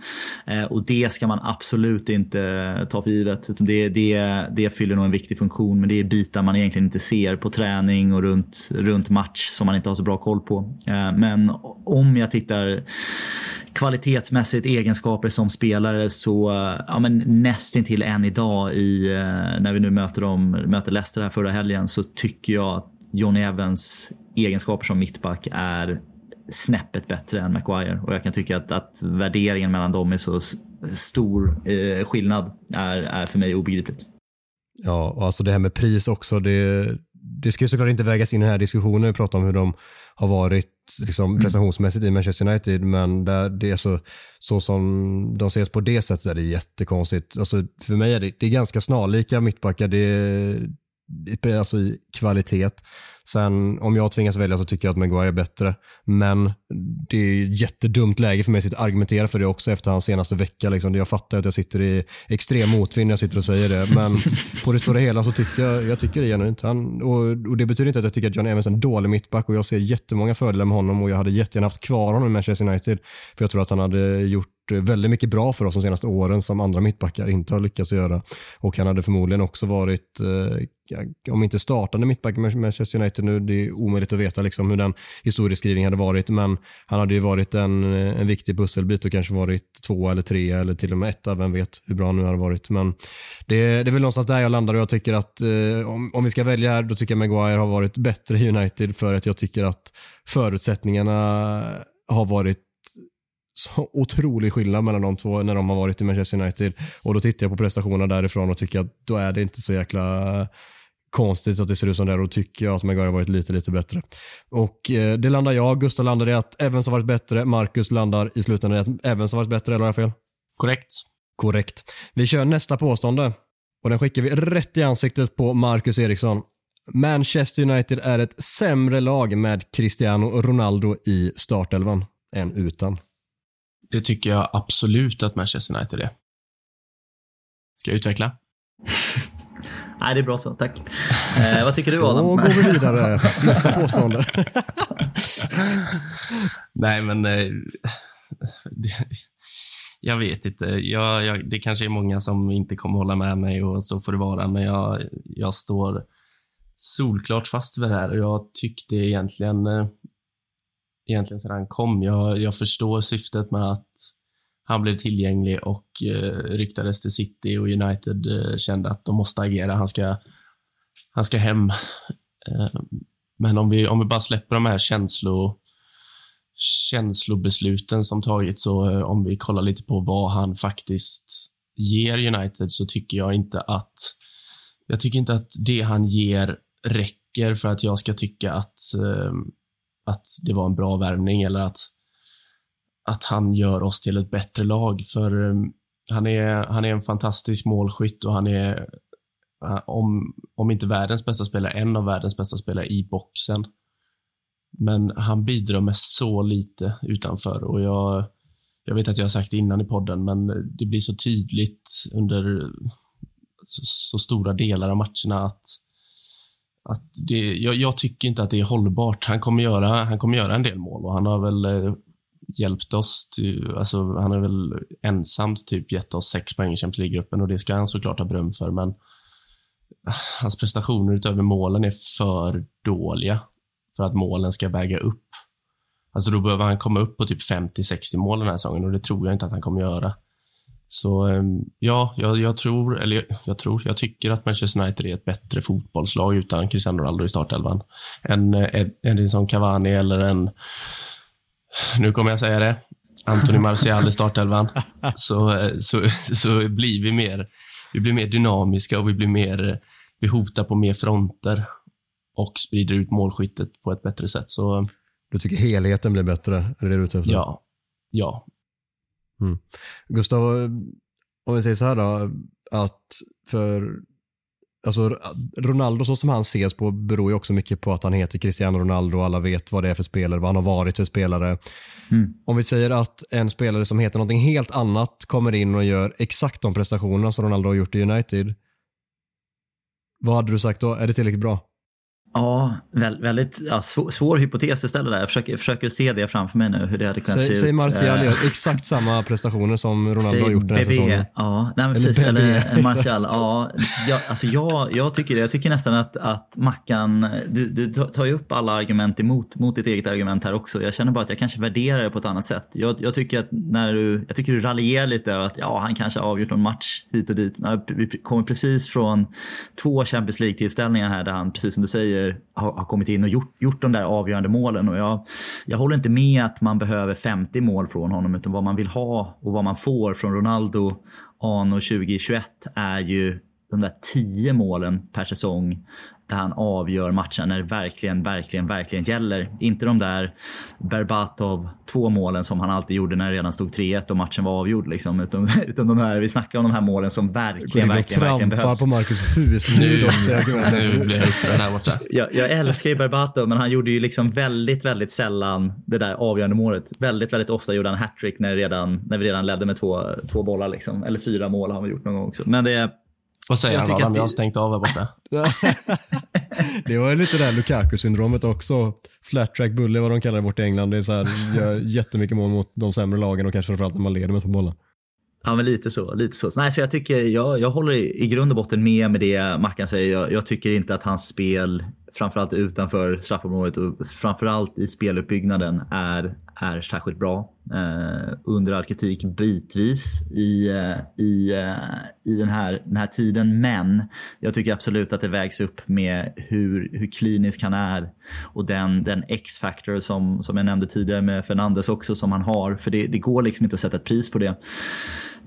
Speaker 1: Eh, och det ska man absolut inte ta för givet. Utan det, det, det fyller nog en viktig funktion men det är bitar man egentligen inte ser på träning och runt, runt match som man inte har så bra koll på. Eh, men om jag tittar kvalitetsmässigt egenskaper som spelare så ja, men nästintill än idag i, eh, när vi nu möter, dem, möter Leicester här förra helgen så tycker jag att John Evans egenskaper som mittback är snäppet bättre än Maguire och jag kan tycka att, att värderingen mellan dem är så stor eh, skillnad är, är för mig obegripligt.
Speaker 2: Ja, och alltså det här med pris också, det, det ska ju såklart inte vägas in i den här diskussionen. Vi pratar om hur de har varit liksom, mm. prestationsmässigt i Manchester United, men där det är så, så som de ses på det sättet är det jättekonstigt. Alltså, för mig är det, det är ganska snarlika mittbackar. Det, alltså i kvalitet. Sen om jag tvingas välja så tycker jag att Maguire är bättre. Men det är jättedumt läge för mig att argumentera för det också efter hans senaste vecka. Liksom. Jag fattar att jag sitter i extrem motvind när jag sitter och säger det. Men [laughs] på det stora hela så tycker jag, jag tycker det genuint. Han, och, och det betyder inte att jag tycker att John Evans är en dålig mittback och jag ser jättemånga fördelar med honom och jag hade jättegärna haft kvar honom i Manchester United. För jag tror att han hade gjort Eh, väldigt mycket bra för oss de senaste åren som andra mittbackar inte har lyckats göra. Och han hade förmodligen också varit, eh, om inte startande mittback med Manchester United nu, det är omöjligt att veta liksom hur den historieskrivningen hade varit, men han hade ju varit en, eh, en viktig pusselbit och kanske varit två eller tre eller till och med etta, vem vet hur bra han nu har varit. Men det, det är väl någonstans där jag landar och jag tycker att eh, om, om vi ska välja här, då tycker jag Maguire har varit bättre i United för att jag tycker att förutsättningarna har varit så otrolig skillnad mellan de två när de har varit i Manchester United. Och då tittar jag på prestationerna därifrån och tycker att då är det inte så jäkla konstigt att det ser ut som det är och tycker jag att Maguire har varit lite, lite bättre. Och eh, det landar jag, Gustav landar i att Evans har varit bättre, Marcus landar i slutändan i att Evans har varit bättre, eller har jag fel?
Speaker 3: Korrekt.
Speaker 2: Korrekt. Vi kör nästa påstående och den skickar vi rätt i ansiktet på Marcus Eriksson. Manchester United är ett sämre lag med Cristiano Ronaldo i startelvan än utan.
Speaker 3: Det tycker jag absolut att Manchester United är. Ska jag utveckla? [laughs]
Speaker 1: Nej, det är bra så. Tack. [laughs] Eh, vad tycker du Adam?
Speaker 2: Då går vi vidare. [laughs] Nästa påstående.
Speaker 3: Nej, men... Eh, det, jag vet inte. Jag, jag, det kanske är många som inte kommer hålla med mig och så får det vara, men jag, jag står solklart fast vid det här och jag tyckte egentligen, eh, egentligen sedan han kom, jag, jag förstår syftet med att han blev tillgänglig och eh, ryktades till City och United eh, kände att de måste agera. Han ska, han ska hem. Eh, men om vi, om vi bara släpper de här känslo, känslobesluten som tagits så eh, om vi kollar lite på vad han faktiskt ger United så tycker jag inte att jag tycker inte att det han ger räcker för att jag ska tycka att, eh, att det var en bra värvning eller att att han gör oss till ett bättre lag. För ehm, han är, han är en fantastisk målskytt och han är, eh, om, om inte världens bästa spelare, en av världens bästa spelare i boxen. Men han bidrar med så lite utanför och jag, jag vet att jag har sagt det innan i podden, men det blir så tydligt under så, så stora delar av matcherna att att det, jag, jag, tycker inte att det är hållbart. Han kommer, göra, han kommer göra en del mål och han har väl eh, hjälpt oss. Till, alltså, han har väl ensamt typ gett oss sex poäng i Champions League-gruppen och det ska han såklart ha beröm för, men eh, hans prestationer utöver målen är för dåliga för att målen ska väga upp. Alltså då behöver han komma upp på typ 50-60 mål den här säsongen och det tror jag inte att han kommer göra. Så ehm, ja, jag, jag, tror, eller jag tror, jag tycker att Manchester United är ett bättre fotbollslag utan Cristiano Ronaldo i startelvan. Än en, en som Cavani eller en nu kommer jag säga det, Anthony Martial i startelvan, [laughs] så, så, så blir vi mer, vi blir mer dynamiska och vi blir mer, vi hotar på mer fronter och sprider ut målskyttet på ett bättre sätt. Så,
Speaker 2: du tycker helheten blir bättre? Är det det du är ute efter?
Speaker 3: Ja. ja.
Speaker 2: Mm. Gustav, om vi säger så här då, att för Alltså, Ronaldo så som han ses på beror ju också mycket på att han heter Cristiano Ronaldo och alla vet vad det är för spelare, vad han har varit för spelare. Mm. Om vi säger att en spelare som heter någonting helt annat kommer in och gör exakt de prestationerna som Ronaldo har gjort i United. Vad hade du sagt då? Är det tillräckligt bra?
Speaker 1: Ja, väldigt ja, svår, svår hypotes ställa där. Jag försöker, försöker se det framför mig nu, hur det hade kunnat
Speaker 2: säg,
Speaker 1: se
Speaker 2: säg
Speaker 1: ut.
Speaker 2: Martial gör eh, exakt samma prestationer som Ronaldo säg har gjort den här säsongen.
Speaker 1: Ja, nej, precis. Eller, eller [laughs] Martial. Ja, jag, alltså jag, jag, tycker det. Jag tycker nästan att, att Mackan, du, du tar ju upp alla argument emot mot ditt eget argument här också. Jag känner bara att jag kanske värderar det på ett annat sätt. Jag, jag tycker att när du, jag tycker du raljerar lite över att ja, han kanske har avgjort någon match hit och dit. Vi kommer precis från två Champions League-tillställningar här där han, precis som du säger, har, har kommit in och gjort, gjort de där avgörande målen. Och jag, jag håller inte med att man behöver 50 mål från honom utan vad man vill ha och vad man får från Ronaldo anno 2021 är ju de där 10 målen per säsong där han avgör matchen när det verkligen, verkligen, verkligen gäller. Inte de där Berbatov två målen som han alltid gjorde när det redan stod 3-1 och matchen var avgjord. Liksom. Utan, [laughs] utan de här, vi snackar om de här målen som verkligen, verkligen, verkligen behövs.
Speaker 2: på Marcus hus
Speaker 3: nu också. nu [laughs] blir jag upprörd här borta. [laughs]
Speaker 1: Jag, jag älskar ju Berbatov men han gjorde ju liksom väldigt, väldigt sällan det där avgörande målet. Väldigt, väldigt ofta gjorde han hattrick när, när vi redan ledde med två, två bollar. Liksom. Eller fyra mål har vi gjort någon gång också. Men det
Speaker 3: vad säger jag han Adam? Jag har stängt av här borta. [laughs]
Speaker 2: det var ju lite där Lukaku-syndromet också. Flat track bully vad de kallar det borta i England. Det är så här, gör [laughs] jättemycket mål mot de sämre lagen och kanske framförallt när man leder med två bollar.
Speaker 1: Ja, men lite så. Lite så. Nej, så jag, tycker, jag, jag håller i grund och botten med med det Mackan säger. Jag, jag tycker inte att hans spel, framförallt utanför straffområdet och framförallt i speluppbyggnaden, är, är särskilt bra eh, under all kritik bitvis i, eh, i, eh, i den, här, den här tiden. Men jag tycker absolut att det vägs upp med hur, hur klinisk han är och den, den X-factor som, som jag nämnde tidigare med Fernandes också som han har. För det, det går liksom inte att sätta ett pris på det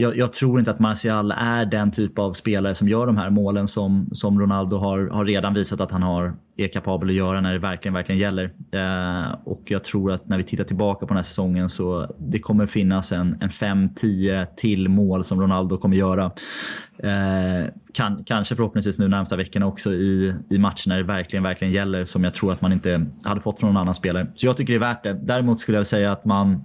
Speaker 1: jag, jag, tror inte att Martial är den typ av spelare som gör de här målen som, som Ronaldo har, har redan visat att han har, är kapabel att göra när det verkligen, verkligen gäller. Eh, och jag tror att när vi tittar tillbaka på den här säsongen så det kommer finnas en, en 5-10 till mål som Ronaldo kommer göra. Eh, kan, kanske förhoppningsvis nu närmsta veckorna också i, i matcher när det verkligen, verkligen gäller som jag tror att man inte hade fått från någon annan spelare. Så jag tycker det är värt det. Däremot skulle jag säga att man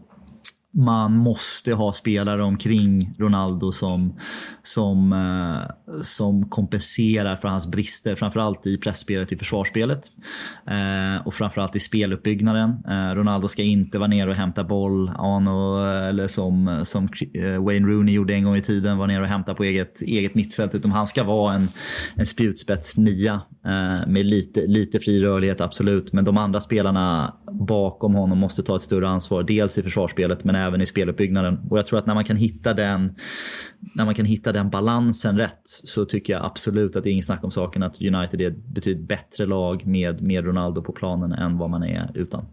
Speaker 1: man måste ha spelare omkring Ronaldo som, som, eh, som kompenserar för hans brister. Framförallt i pressspelet i försvarsspelet. Eh, och framförallt i speluppbyggnaden. Eh, Ronaldo ska inte vara nere och hämta boll ano, eh, eller som, som eh, Wayne Rooney gjorde en gång i tiden, vara nere och hämta på eget, eget mittfält. Utan han ska vara en, en spjutspets nia eh, med lite, lite fri rörlighet, absolut. Men de andra spelarna bakom honom måste ta ett större ansvar. Dels i försvarsspelet men även i speluppbyggnaden. Och jag tror att när man kan hitta den, när man kan hitta den balansen rätt så tycker jag absolut att det är inget snack om saken att United är ett betydligt bättre lag med, med Ronaldo på planen än vad man är utan.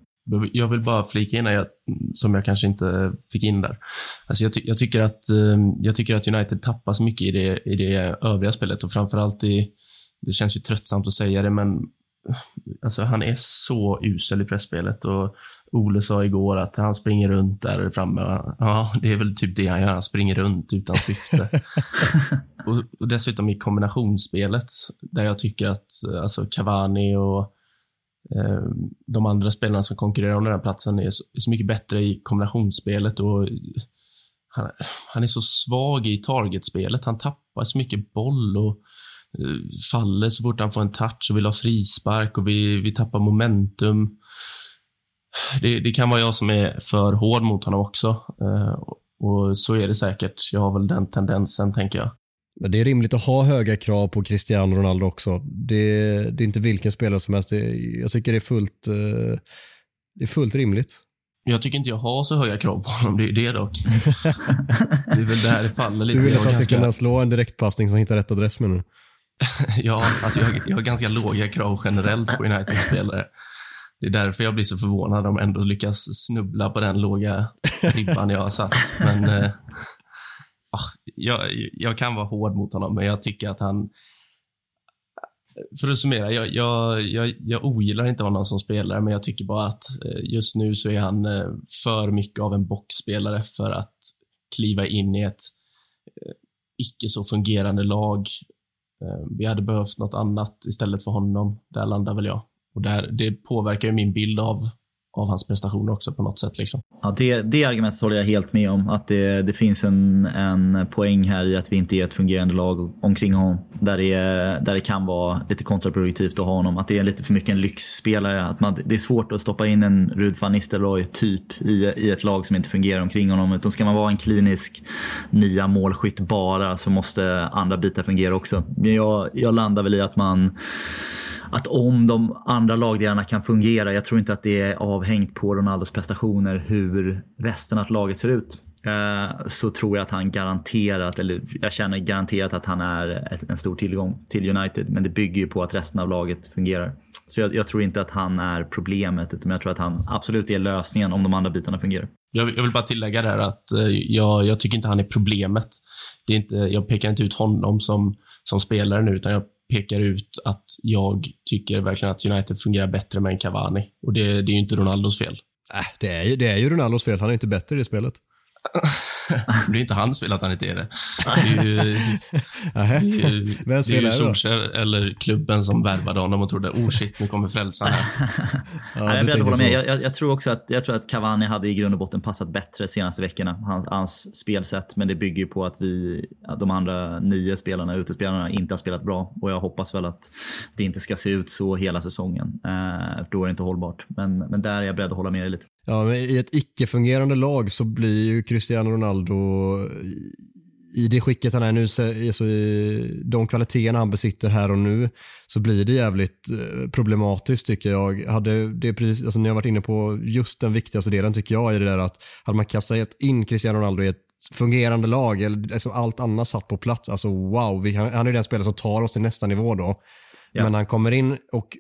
Speaker 3: Jag vill bara flika in jag, som jag kanske inte fick in där. Alltså jag, ty jag, tycker att, ehm, jag tycker att United tappar så mycket i det, i det övriga spelet och framförallt i, det känns ju tröttsamt att säga det, men alltså han är så usel i pressspelet och Ole sa igår att han springer runt där framme. Ja, det är väl typ det han gör. Han springer runt utan syfte. [laughs] och, och, dessutom i kombinationsspelet där jag tycker att alltså Cavani och eh, de andra spelarna som konkurrerar om den här platsen är så, är så mycket bättre i kombinationsspelet och han, han är så svag i targetspelet. Han tappar så mycket boll och Eh, faller så fort han får en touch och vill ha frispark och vi, vi tappar momentum. Det, det kan vara jag som är för hård mot honom också. Eh, och så är det säkert. Jag har väl den tendensen, tänker jag.
Speaker 2: Men det är rimligt att ha höga krav på Cristiano Ronaldo också. Det, det är inte vilken spelare som helst. Det, jag tycker det är fullt, eh, det är fullt rimligt.
Speaker 3: Jag tycker inte jag har så höga krav på honom, det är det dock. [laughs] det är väl där det faller lite.
Speaker 2: Du vill att han ska ganska... kunna slå en direktpassning som hittar rätt adress menar du? [laughs]
Speaker 3: ja, alltså jag, jag har ganska låga krav generellt på United-spelare. Det är därför jag blir så förvånad om ändå lyckas snubbla på den låga [laughs] ribban jag har satt. Men eh, ah, jag, jag, kan vara hård mot honom, men jag tycker att han... För att summera, jag, jag, jag, jag ogillar inte honom som spelare, men jag tycker bara att eh, just nu så är han eh, för mycket av en boxspelare för att kliva in i ett eh, icke så fungerande lag vi hade behövt något annat istället för honom. Där landar väl jag. Och där, det påverkar ju min bild av av hans prestationer också på något sätt. Liksom.
Speaker 1: Ja, det, det argumentet håller jag helt med om. Att det, det finns en, en poäng här i att vi inte är ett fungerande lag omkring honom. Där det, där det kan vara lite kontraproduktivt att ha honom. Att det är lite för mycket en lyxspelare. Att man, det är svårt att stoppa in en Rud van Nistelrooy typ i, i ett lag som inte fungerar omkring honom. Utan ska man vara en klinisk nia målskytt bara så måste andra bitar fungera också. Men jag, jag landar väl i att man att om de andra lagdelarna kan fungera, jag tror inte att det är avhängt på Ronaldos prestationer hur resten av laget ser ut. Eh, så tror jag att han garanterat, eller jag känner garanterat att han är en stor tillgång till United. Men det bygger ju på att resten av laget fungerar. Så jag, jag, tror inte att han är problemet, utan jag tror att han absolut är lösningen om de andra bitarna fungerar.
Speaker 3: Jag, jag vill bara tillägga där att eh, jag, jag, tycker inte han är problemet. Det är inte, jag pekar inte ut honom som, som spelare nu, utan jag pekar ut att jag tycker verkligen att United fungerar bättre med en Cavani. Och det, det är ju inte Ronaldos fel.
Speaker 2: Äh, det, är ju, det är ju Ronaldos fel. Han är inte bättre i det spelet. [clears throat] [laughs]
Speaker 3: det är inte hans fel att han inte är det. Det är ju, [laughs] det är ju, Vems fel är det Solskjaer eller klubben som värvade honom och trodde oh shit, nu kommer frälsaren här. [laughs]
Speaker 1: ja, jag, hålla med. Jag, jag, jag, tror också att, jag tror att Cavani hade i grund och botten passat bättre de senaste veckorna. Hans, hans spelsätt. Men det bygger på att vi, de andra nio spelarna, utespelarna, inte har spelat bra. Och jag hoppas väl att det inte ska se ut så hela säsongen. Eh, då är det inte hållbart. Men, men där är jag beredd att hålla med dig lite.
Speaker 2: Ja, men i ett icke-fungerande lag så blir ju Cristiano Ronaldo i det skicket han är nu, så, alltså, i de kvaliteterna han besitter här och nu, så blir det jävligt eh, problematiskt tycker jag. Hade det precis, alltså ni har varit inne på just den viktigaste delen tycker jag i det där att hade man kastat in Cristiano Ronaldo i ett fungerande lag, eller alltså allt annat satt på plats, alltså wow, vi, han, han är den spelare som tar oss till nästa nivå då. Ja. Men han kommer in och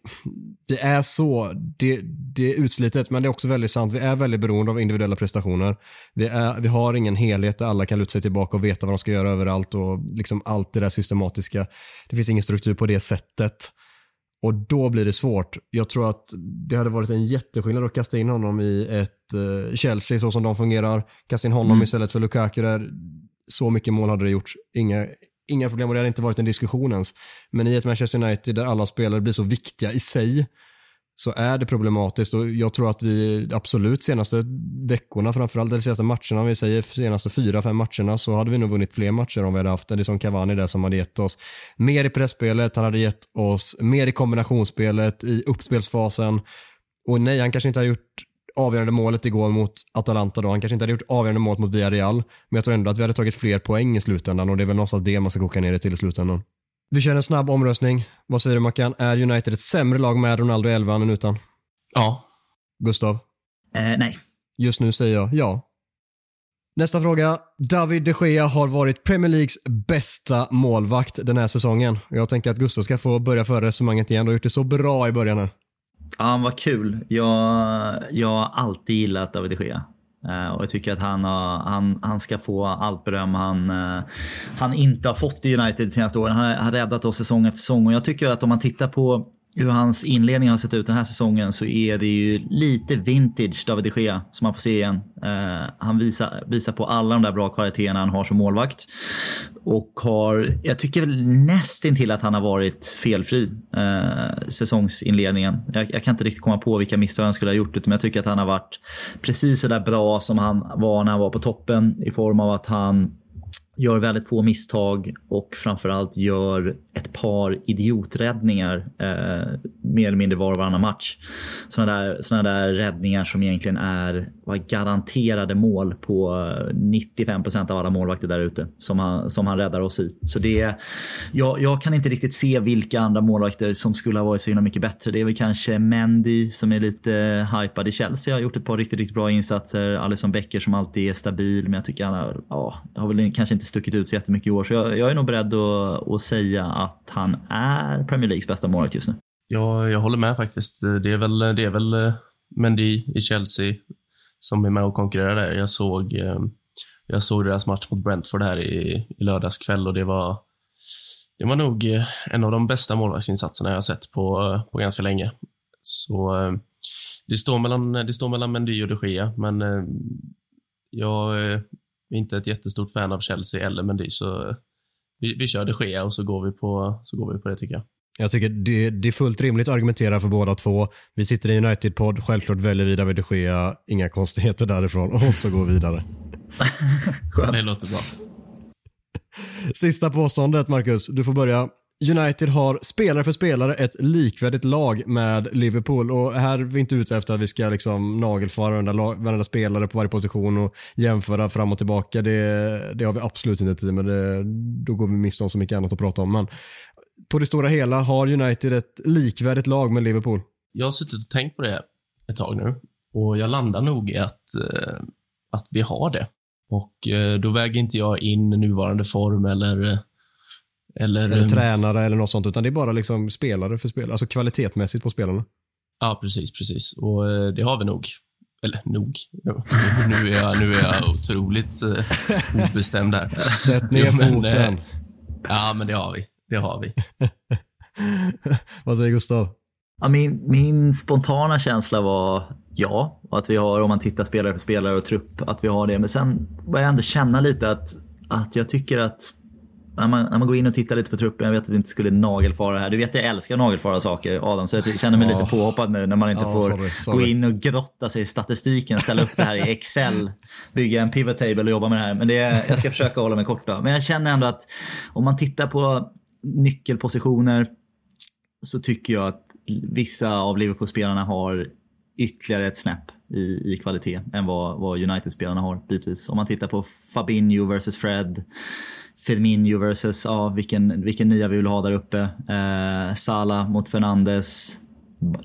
Speaker 2: det är så, det, det är utslitet men det är också väldigt sant. Vi är väldigt beroende av individuella prestationer. Vi, är, vi har ingen helhet där alla kan luta sig tillbaka och veta vad de ska göra överallt och liksom allt det där systematiska. Det finns ingen struktur på det sättet. Och då blir det svårt. Jag tror att det hade varit en jätteskillnad att kasta in honom i ett uh, Chelsea så som de fungerar. Kasta in honom mm. istället för Lukaku där. Så mycket mål hade det gjorts. Inga, inga problem och det hade inte varit en diskussion ens. Men i ett Manchester United där alla spelare blir så viktiga i sig så är det problematiskt och jag tror att vi absolut senaste veckorna, framförallt de senaste matcherna, om vi säger senaste fyra, fem matcherna, så hade vi nog vunnit fler matcher om vi hade haft det som Cavani där som hade gett oss mer i pressspelet, han hade gett oss mer i kombinationsspelet, i uppspelsfasen. Och nej, han kanske inte har gjort avgörande målet igår mot Atalanta då. Han kanske inte hade gjort avgörande målet mot Villarreal, men jag tror ändå att vi hade tagit fler poäng i slutändan och det är väl någonstans det man ska koka ner det till i slutändan. Vi kör en snabb omröstning. Vad säger du Mackan? Är United ett sämre lag med Ronaldo i elvan än utan?
Speaker 3: Ja.
Speaker 2: Gustav?
Speaker 1: Eh, nej.
Speaker 2: Just nu säger jag ja. Nästa fråga. David de Gea har varit Premier Leagues bästa målvakt den här säsongen. Jag tänker att Gustav ska få börja föra resonemanget igen. Du har gjort det så bra i början här.
Speaker 1: Ja, vad kul. Jag, jag har alltid gillat David de Gea. Eh, och jag tycker att han, har, han, han ska få allt beröm han, eh, han inte har fått i United de senaste åren. Han har räddat oss säsong efter säsong och jag tycker att om man tittar på hur hans inledning har sett ut den här säsongen så är det ju lite vintage David de Gea som man får se igen. Eh, han visar, visar på alla de där bra kvaliteterna han har som målvakt. Och har, jag tycker väl nästintill att han har varit felfri eh, säsongsinledningen. Jag, jag, kan inte riktigt komma på vilka misstag han skulle ha gjort, men jag tycker att han har varit precis så där bra som han var när han var på toppen i form av att han gör väldigt få misstag och framförallt gör ett par idioträddningar eh, mer eller mindre var och varannan match. Sådana där, såna där räddningar som egentligen är garanterade mål på eh, 95 procent av alla målvakter där ute som han, som han räddar oss i. Så det, jag, jag kan inte riktigt se vilka andra målvakter som skulle ha varit så himla mycket bättre. Det är väl kanske Mendy som är lite hypad i Chelsea. har gjort ett par riktigt, riktigt bra insatser. Alisson Becker som alltid är stabil, men jag tycker han har, ja, har väl kanske inte stuckit ut så jättemycket i år. Så jag, jag är nog beredd att, att säga att han är Premier Leagues bästa målvakt just nu.
Speaker 3: Ja, jag håller med faktiskt. Det är väl, det är väl eh, Mendy i Chelsea som är med och konkurrerar där. Jag såg, eh, jag såg deras match mot Brentford här i, i lördags kväll och det var, det var nog eh, en av de bästa målvaktsinsatserna jag har sett på, på ganska länge. Så det står mellan, det står mellan Mendy och de Gea, men jag är inte ett jättestort fan av Chelsea eller Mendy, så vi, vi kör de Gea och så går vi på, så går vi på det tycker jag.
Speaker 2: Jag tycker det, det, är fullt rimligt att argumentera för båda två. Vi sitter i United-podd, självklart väljer vi David de Gea, inga konstigheter därifrån och så går vi vidare. [laughs]
Speaker 3: det låter bra.
Speaker 2: Sista påståendet Marcus, du får börja. United har spelare för spelare ett likvärdigt lag med Liverpool och här är vi inte ute efter att vi ska liksom nagelfara varenda, varenda spelare på varje position och jämföra fram och tillbaka. Det, det har vi absolut inte tid med. Det, då går vi miste om så mycket annat att prata om. Men på det stora hela har United ett likvärdigt lag med Liverpool?
Speaker 3: Jag har suttit och tänkt på det ett tag nu och jag landar nog i att, eh, att vi har det. Och eh, då väger inte jag in nuvarande form eller
Speaker 2: eller, eller tränare eller något sånt, utan det är bara liksom spelare för spelare, alltså kvalitetsmässigt på spelarna.
Speaker 3: Ja, precis, precis. Och eh, det har vi nog. Eller nog. nu, är jag, nu är jag otroligt [laughs] obestämd här.
Speaker 2: Sätt ner [laughs] foten.
Speaker 3: ja, men det har vi. Det har vi. [laughs]
Speaker 2: Vad säger Gustav?
Speaker 1: Ja, min, min spontana känsla var ja, och att vi har, om man tittar spelare för spelare och trupp, att vi har det. Men sen börjar jag ändå känna lite att, att jag tycker att när man, när man går in och tittar lite på truppen, jag vet att vi inte skulle nagelfara här. Du vet jag älskar att nagelfara saker Adam, så jag känner mig ja. lite påhoppad nu när man inte ja, får sorry, sorry. gå in och grotta sig i statistiken, ställa upp det här i Excel, [laughs] bygga en pivot table och jobba med det här. Men det, jag ska försöka hålla mig kort då. Men jag känner ändå att om man tittar på nyckelpositioner så tycker jag att vissa av Liverpool-spelarna har ytterligare ett snäpp i, i kvalitet än vad, vad United-spelarna har bitvis. Om man tittar på Fabinho versus Fred, Firmino versus ja, vilken, vilken nia vi vill ha där uppe. Eh, Salah mot Fernandes.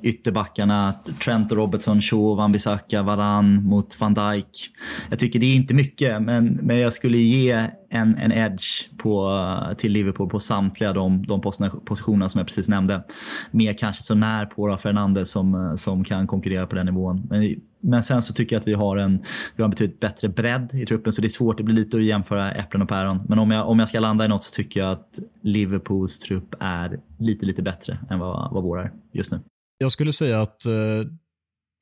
Speaker 1: Ytterbackarna, Trent och Robertson, Shaw, Wan-Bissaka, Varan mot van Dijk. Jag tycker det är inte mycket, men, men jag skulle ge en, en edge på, till Liverpool på samtliga de, de positionerna som jag precis nämnde. Mer kanske så när på Fernandes som, som kan konkurrera på den nivån. Men, men sen så tycker jag att vi har en, vi har en betydligt bättre bredd i truppen så det är svårt, det blir lite att jämföra äpplen och päron. Men om jag, om jag ska landa i något så tycker jag att Liverpools trupp är lite, lite bättre än vad, vad vår är just nu.
Speaker 2: Jag skulle säga att eh,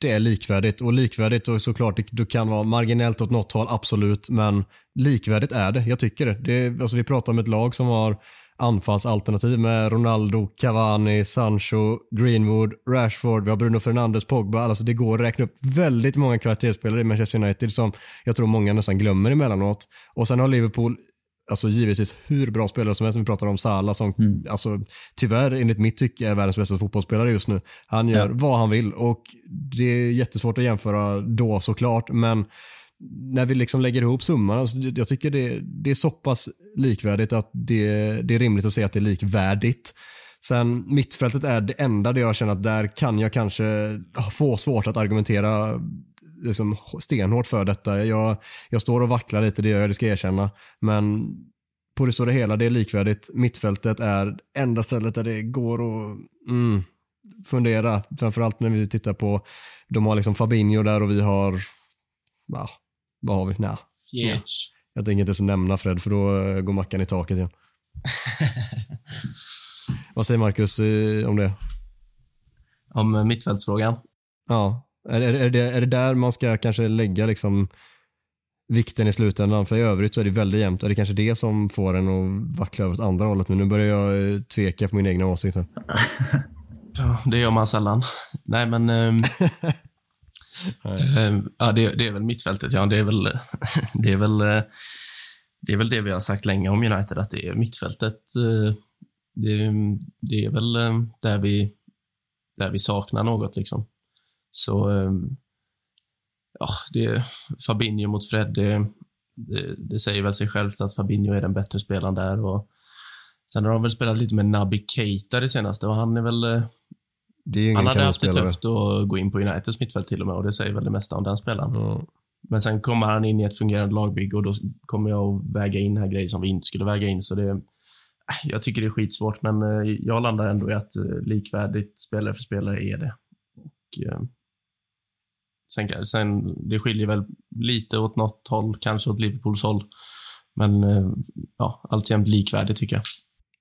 Speaker 2: det är likvärdigt och likvärdigt och såklart det, det kan vara marginellt åt något håll, absolut, men likvärdigt är det. Jag tycker det. det alltså vi pratar om ett lag som har anfallsalternativ med Ronaldo, Cavani, Sancho, Greenwood, Rashford, vi har Bruno Fernandes, Pogba. Alltså det går att räkna upp väldigt många kvalitetsspelare i Manchester United som jag tror många nästan glömmer emellanåt. Och sen har Liverpool alltså givetvis hur bra spelare som helst. Vi pratar om Salah som mm. alltså, tyvärr enligt mitt tycke är världens bästa fotbollsspelare just nu. Han gör ja. vad han vill och det är jättesvårt att jämföra då såklart, men när vi liksom lägger ihop summan, alltså, jag tycker det, det, är så pass likvärdigt att det, det är rimligt att säga att det är likvärdigt. Sen mittfältet är det enda där jag känner att där kan jag kanske få svårt att argumentera liksom stenhårt för detta. Jag, jag står och vacklar lite, det gör jag, det ska jag erkänna. Men på det stora hela, det är likvärdigt. Mittfältet är enda stället där det går att mm, fundera. Framförallt när vi tittar på, de har liksom Fabinho där och vi har, va, vad har vi? Nja.
Speaker 3: Yeah.
Speaker 2: Jag tänker inte ens nämna Fred för då eh, går mackan i taket igen. [laughs] vad säger Marcus eh, om det?
Speaker 3: Om mittfältsfrågan?
Speaker 2: Ja. Är, är, är, det, är det där man ska kanske lägga liksom vikten i slutändan? För i övrigt så är det väldigt jämnt. Är det kanske det som får en att vackla över åt andra hållet? Men nu börjar jag eh, tveka på min egna åsikt. [laughs]
Speaker 3: Det gör man sällan. Nej, men... [laughs] Ähm, ähm, ja, det, det, är väl mittfältet. Ja, det är väl [laughs] det, är väl, eh, det är väl det vi har sagt länge om United, att det är mittfältet. Eh, det, det är väl där vi, där vi saknar något. liksom. Så ehm, ja, det, Fabinho mot Fred, det, det, det, säger väl sig självt att Fabinho är den bättre spelaren där. Och sen har de väl spelat lite med Naby Keita det senaste och han är väl... Eh, är han hade haft det tufft att gå in på Uniteds mittfält till och med och det säger väl det mesta om den spelaren. Mm. Men sen kommer han in i ett fungerande lagbygge och då kommer jag att väga in här grejer som vi inte skulle väga in. Så det, jag tycker det är skitsvårt, men eh, jag landar ändå i att likvärdigt spelare för spelare är det. Och, Sen, sen, det skiljer väl lite åt något håll, kanske åt Liverpools håll. Men eh, ja, alltjämt likvärdigt tycker jag.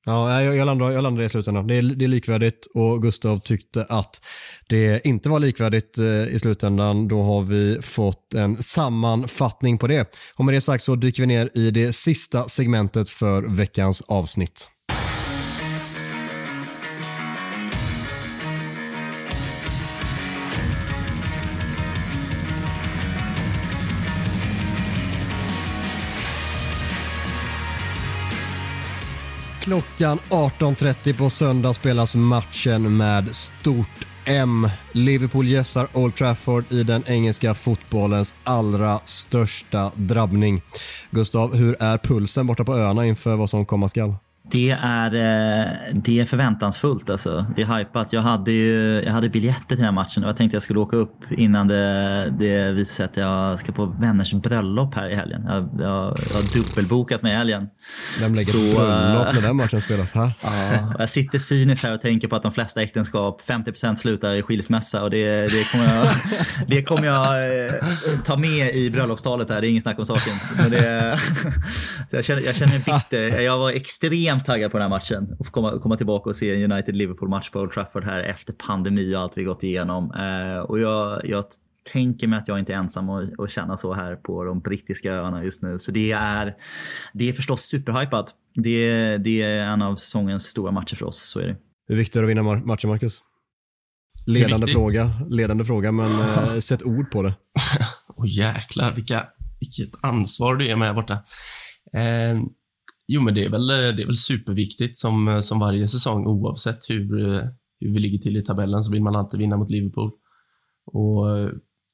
Speaker 2: Ja, jag, jag, landar, jag landar i slutändan. Det är, det är likvärdigt och Gustav tyckte att det inte var likvärdigt eh, i slutändan. Då har vi fått en sammanfattning på det. Och med det sagt så dyker vi ner i det sista segmentet för veckans avsnitt. Klockan 18.30 på söndag spelas matchen med stort M. Liverpool gästar Old Trafford i den engelska fotbollens allra största drabbning. Gustav, hur är pulsen borta på öarna inför vad som komma skall?
Speaker 1: Det är, eh, det är förväntansfullt alltså. Det är hypat. Jag hade, ju, jag hade biljetter till den här matchen och jag tänkte att jag skulle åka upp innan det, det visade sig att jag ska på vänners bröllop här i helgen. Jag, jag, jag har dubbelbokat mig i helgen.
Speaker 2: Vem lägger Så, bröllop när den matchen spelas? Ha? [laughs]
Speaker 1: Ja, jag sitter cyniskt här och tänker på att de flesta äktenskap, 50% slutar i skilsmässa och det, det kommer jag, [laughs] det kommer jag eh, ta med i bröllopstalet här. Det är ingen snack om saken. Men det, [laughs] jag, känner, jag känner mig bitter. Jag var extremt extremt taggad på den här matchen. Och få komma, komma tillbaka och se en United-Liverpool-match på Old Trafford här efter pandemi och allt vi gått igenom. Eh, och jag, jag tänker mig att jag inte är ensam och, känna så här på de brittiska öarna just nu. Så det är, det är förstås superhypat. Det, det är en av säsongens stora matcher för oss, så är det.
Speaker 2: Hur viktigt är det att vinna matchen, Marcus? Ledande fråga, ledande fråga, men [laughs] eh, sätt ord på det.
Speaker 3: Åh oh, jäklar, vilka, vilket ansvar du är med borta. Eh, Jo, men det är väl, eh, det är väl superviktigt som, eh, som varje säsong oavsett hur, eh, hur vi ligger till i tabellen så vill man alltid vinna mot Liverpool. Och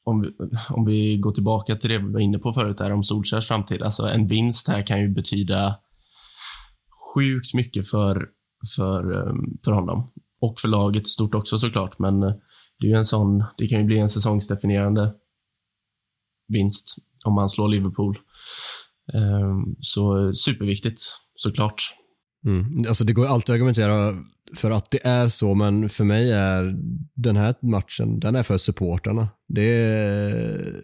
Speaker 3: om vi, [laughs] om vi går tillbaka till det vi var inne på förut, där om Solskjaers framtid. Alltså en vinst här kan ju betyda sjukt mycket för, för, för honom. Och för laget stort också såklart, men det, är ju en sån, det kan ju bli en säsongsdefinierande vinst om man slår Liverpool. Ehm, så superviktigt, såklart.
Speaker 2: Mm. Alltså det går alltid att argumentera för att det är så, men för mig är den här matchen, den är för supporterna. Det är,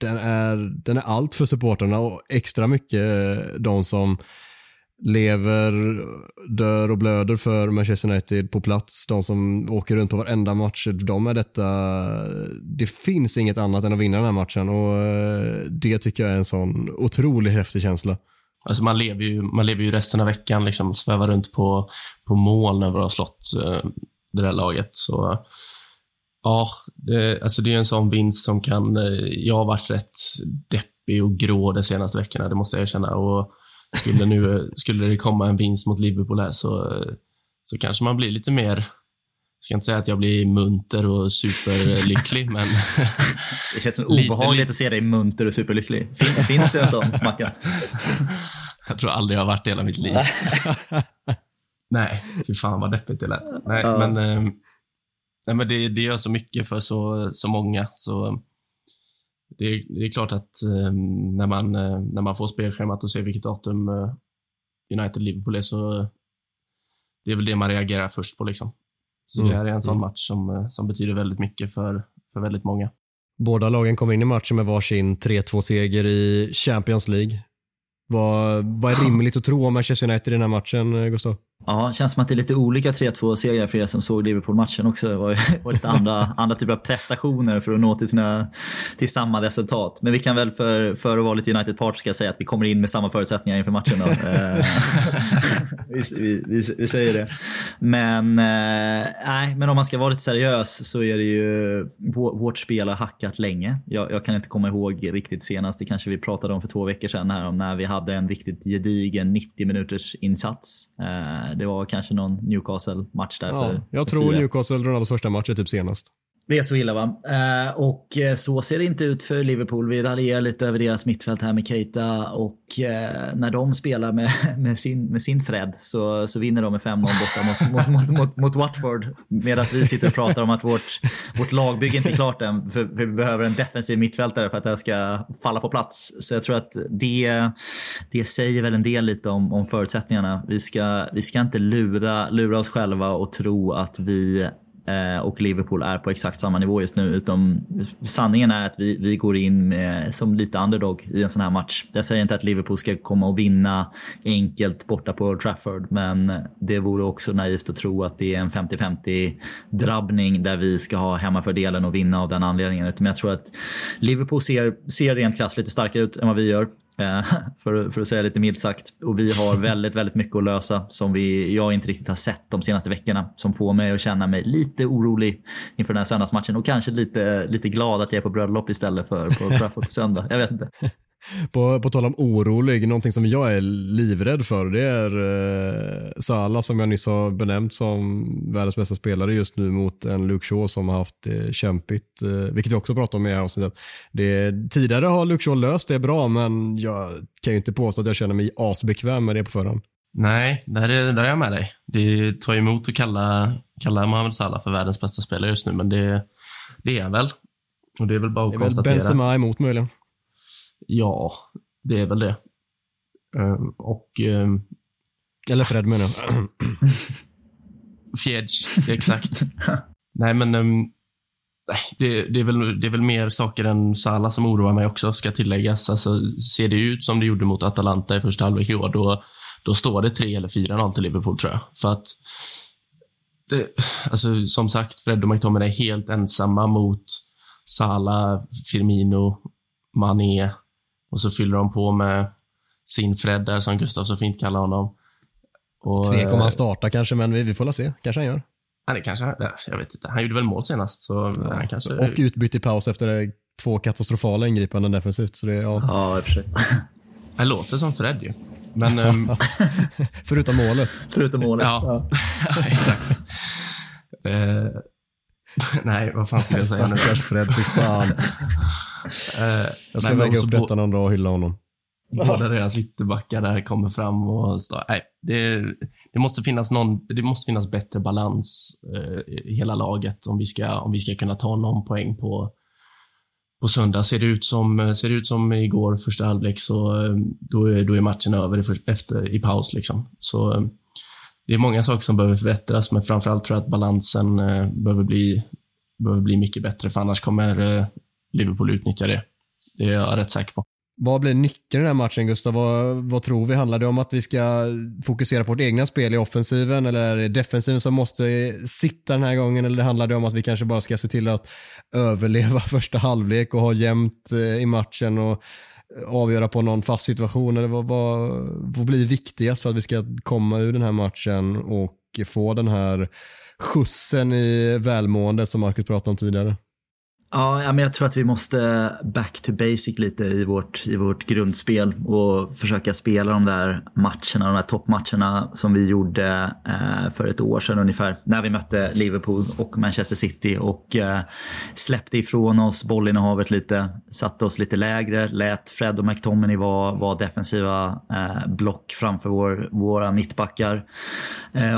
Speaker 2: den, är, den är allt för supporterna och extra mycket de som lever, dör och blöder för Manchester United på plats. De som åker runt på varenda match. De är detta, det finns inget annat än att vinna den här matchen och eh, det tycker jag är en sån otroligt häftig känsla.
Speaker 3: Alltså man lever ju, man lever ju resten av veckan, liksom svävar runt på, på moln över att ha slått eh, det där laget. Så ja, det, alltså det är en sån vinst som kan... Eh, jag har varit rätt deppig och grå de senaste veckorna, det måste jag erkänna. Och skulle, nu, skulle det komma en vinst mot Liverpool här så, så kanske man blir lite mer jag ska inte säga att jag blir munter och superlycklig, [laughs] men...
Speaker 1: det känns som obehagligt lite, att se dig munter och superlycklig. Fin, finns det en sån, Mackan?
Speaker 3: jag tror aldrig jag har varit det hela mitt liv. [laughs] nej, fy fan vad deppigt det lät. Nej, ja. men, eh, nej, men det, det gör så mycket för så, så många. Så det, det är klart att eh, när, man, eh, när man får spelschemat och ser vilket datum eh, United-Liverpool är så det är väl det man reagerar först på. Liksom. Så mm. det här är en sån mm. match som, eh, som betyder väldigt mycket för, för väldigt många.
Speaker 2: Båda lagen kommer in i matchen med varsin 3-2-seger i Champions League. Vad, vad är rimligt att tro om Manchester United i den här matchen, eh, Gustav?
Speaker 1: Ja, känns som att det är lite olika 3-2-segrar för er som såg Liverpool-matchen också. Det var, var lite andra, andra typer av prestationer för att nå till, sina, till samma resultat. Men vi kan väl för, för att vara lite United-part säga att vi kommer in med samma förutsättningar inför matchen. [laughs] Eh, vi, vi, vi, vi, säger det. Men, äh, men om man ska vara lite seriös så är det ju vårt spel har hackat länge. Jag, jag kan inte komma ihåg riktigt senast, det kanske vi pratade om för två veckor sedan här om när vi hade en riktigt gedigen 90 minuters insats. Äh, det var kanske någon Newcastle-match där. Ja,
Speaker 2: jag tror Newcastle Ronaldos första match är typ senast.
Speaker 1: Det är så illa va? Eh, och eh, så ser det inte ut för Liverpool. Vi raljerar lite över deras mittfält här med Keita och eh, när de spelar med, [laughs] med, sin, med sin Fred så, så vinner de med 5-0 borta mot, mot, mot, mot, Watford. Medan vi sitter och pratar om att vårt, vårt lagbygge inte är klart än. För, för vi behöver en defensiv mittfältare för att det här ska falla på plats. Så jag tror att det, det säger väl en del lite om, om förutsättningarna. Vi ska, vi ska inte lura, lura oss själva och tro att vi Eh, och Liverpool är på exakt samma nivå just nu. Utom sanningen är att vi, vi går in med, som lite underdog i en sån här match. Jag säger inte att Liverpool ska komma och vinna enkelt borta på Old Trafford, men det vore också naivt att tro att det är en 50-50 drabbning där vi ska ha hemmafördelen och vinna av den anledningen. Men jag tror att Liverpool ser, ser rent krasst lite starkare ut än vad vi gör. Eh, [laughs] för, för att säga lite milt sagt. Och vi har [laughs] väldigt, väldigt mycket att lösa som vi, jag inte riktigt har sett de senaste veckorna. Som får mig att känna mig lite orolig inför den här söndagsmatchen och kanske lite, lite glad att jag är på bröllop istället för på Trafford på söndag. Jag vet inte.
Speaker 2: På, på tal om orolig, någonting som jag är livrädd för det är eh, Salah som jag nyss har benämnt som världens bästa spelare just nu mot en Luke Shaw som har haft det kämpigt, eh, vilket vi också pratade om i avsnittet. Det, tidigare har Luke Shaw löst det bra men jag kan ju inte påstå att jag känner mig asbekväm med det på förhand.
Speaker 3: Nej, där är, där är jag med dig. Det tar emot att kalla, kalla Mohamed Salah för världens bästa spelare just nu, men det, det är väl. Och det är väl bara att konstatera. Det är väl
Speaker 2: Benzema emot möjligen.
Speaker 3: Ja, det är väl det. Um, och... Um,
Speaker 2: Eller Fred menar jag.
Speaker 3: Fjädж, exakt. Nej, men um, det, det, är väl, det är väl mer saker än Sala som oroar mig också, ska tilläggas. Alltså, ser det ut som det gjorde mot Atalanta i första halvlek i år, då, då står det 3 eller 4-0 till Liverpool, tror jag. För att, det, alltså, som sagt, Fred och McTominay är helt ensamma mot Sala, Firmino, Mané, och så fyller de på med sin Fred där, som Gustav så fint kallar honom.
Speaker 2: Och, Tvek om han eh, startar kanske, men vi, vi får la se. Kanske han gör.
Speaker 3: Ja, det kanske, jag vet inte. Han gjorde väl mål senast, så ja. han kanske...
Speaker 2: Och utbytt i paus efter två katastrofala ingripanden defensivt. Så det, ja.
Speaker 1: ja, i och för sig.
Speaker 3: Det låter som Fred ju. Men, um... [laughs]
Speaker 2: Förutom målet.
Speaker 1: Förutom målet.
Speaker 3: Ja, ja. [laughs] exakt. Uh, [laughs] Nej, vad fan ska jag säga nu?
Speaker 2: Stackars Fred, fy fan. [laughs]
Speaker 3: Eh,
Speaker 2: Jag ska väga upp detta någon dag och hylla honom.
Speaker 3: Båda deras ytterbackar där kommer fram och stå, nej, det, det, måste finnas någon, det måste finnas bättre balans eh, i hela laget om vi, ska, om vi ska kunna ta någon poäng på, på söndag. Ser det ut som, ser det ut som igår, första halvlek, så eh, då är, då är matchen över i, efter, i paus. Liksom. Så det är många saker som behöver förbättras, men framförallt tror jag att balansen eh, behöver, bli, behöver bli mycket bättre, för annars kommer eh, Liverpool utnyttja det. Det är jag rätt säker på.
Speaker 2: Vad blir nyckeln i den här matchen Gustav? Vad, vad tror vi? Handlar det om att vi ska fokusera på vårt egna spel i offensiven eller är det defensiven som måste sitta den här gången eller handlar det om att vi kanske bara ska se till att överleva [laughs] första halvlek och ha jämnt eh, i matchen och avgöra på någon fast situation eller vad, vad, vad blir viktigast för att vi ska komma ur den här matchen och få den här skjutsen i välmående som Marcus pratade om tidigare?
Speaker 1: Ja, men jag tror att vi måste back to basic lite i vårt, i vårt grundspel och försöka spela de där matcherna, de där toppmatcherna som vi gjorde eh, för ett år sedan ungefär. När vi mötte Liverpool och Manchester City och eh, släppte ifrån oss bollinnehavet lite, satte oss lite lägre, lät Fred och McTominay vara, var defensiva eh, block framför vår, våra mittbackar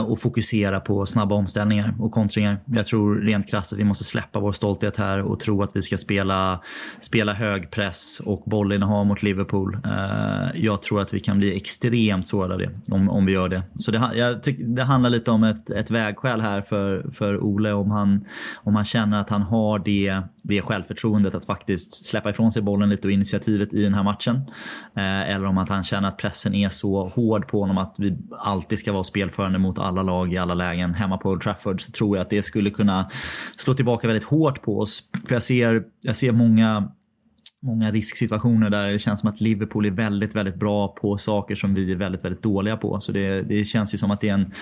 Speaker 1: och fokusera på snabba omställningar och kontringar. Jag tror rent krasst att vi måste släppa vår stolthet här och tro att vi ska spela, spela hög press och bollinnehav mot Liverpool. Eh, jag tror att vi kan bli extremt sårade av det om, om vi gör det. Så det, jag tyck, det handlar lite om ett, ett vägskäl här för, för Ole om han, om han känner att han har det, det självförtroendet att faktiskt släppa ifrån sig bollen lite och initiativet i den här matchen. Eh, eller om att han känner att pressen är så hård på honom att vi alltid ska vara spelförande mot alla lag i alla lägen. Hemma på Old Trafford så tror jag att det skulle kunna slå tillbaka väldigt hårt på oss. För jag ser, jag ser många många risksituationer där det känns som att Liverpool är väldigt, väldigt bra på saker som vi är väldigt, väldigt dåliga på. Så det, det känns ju som att det är en,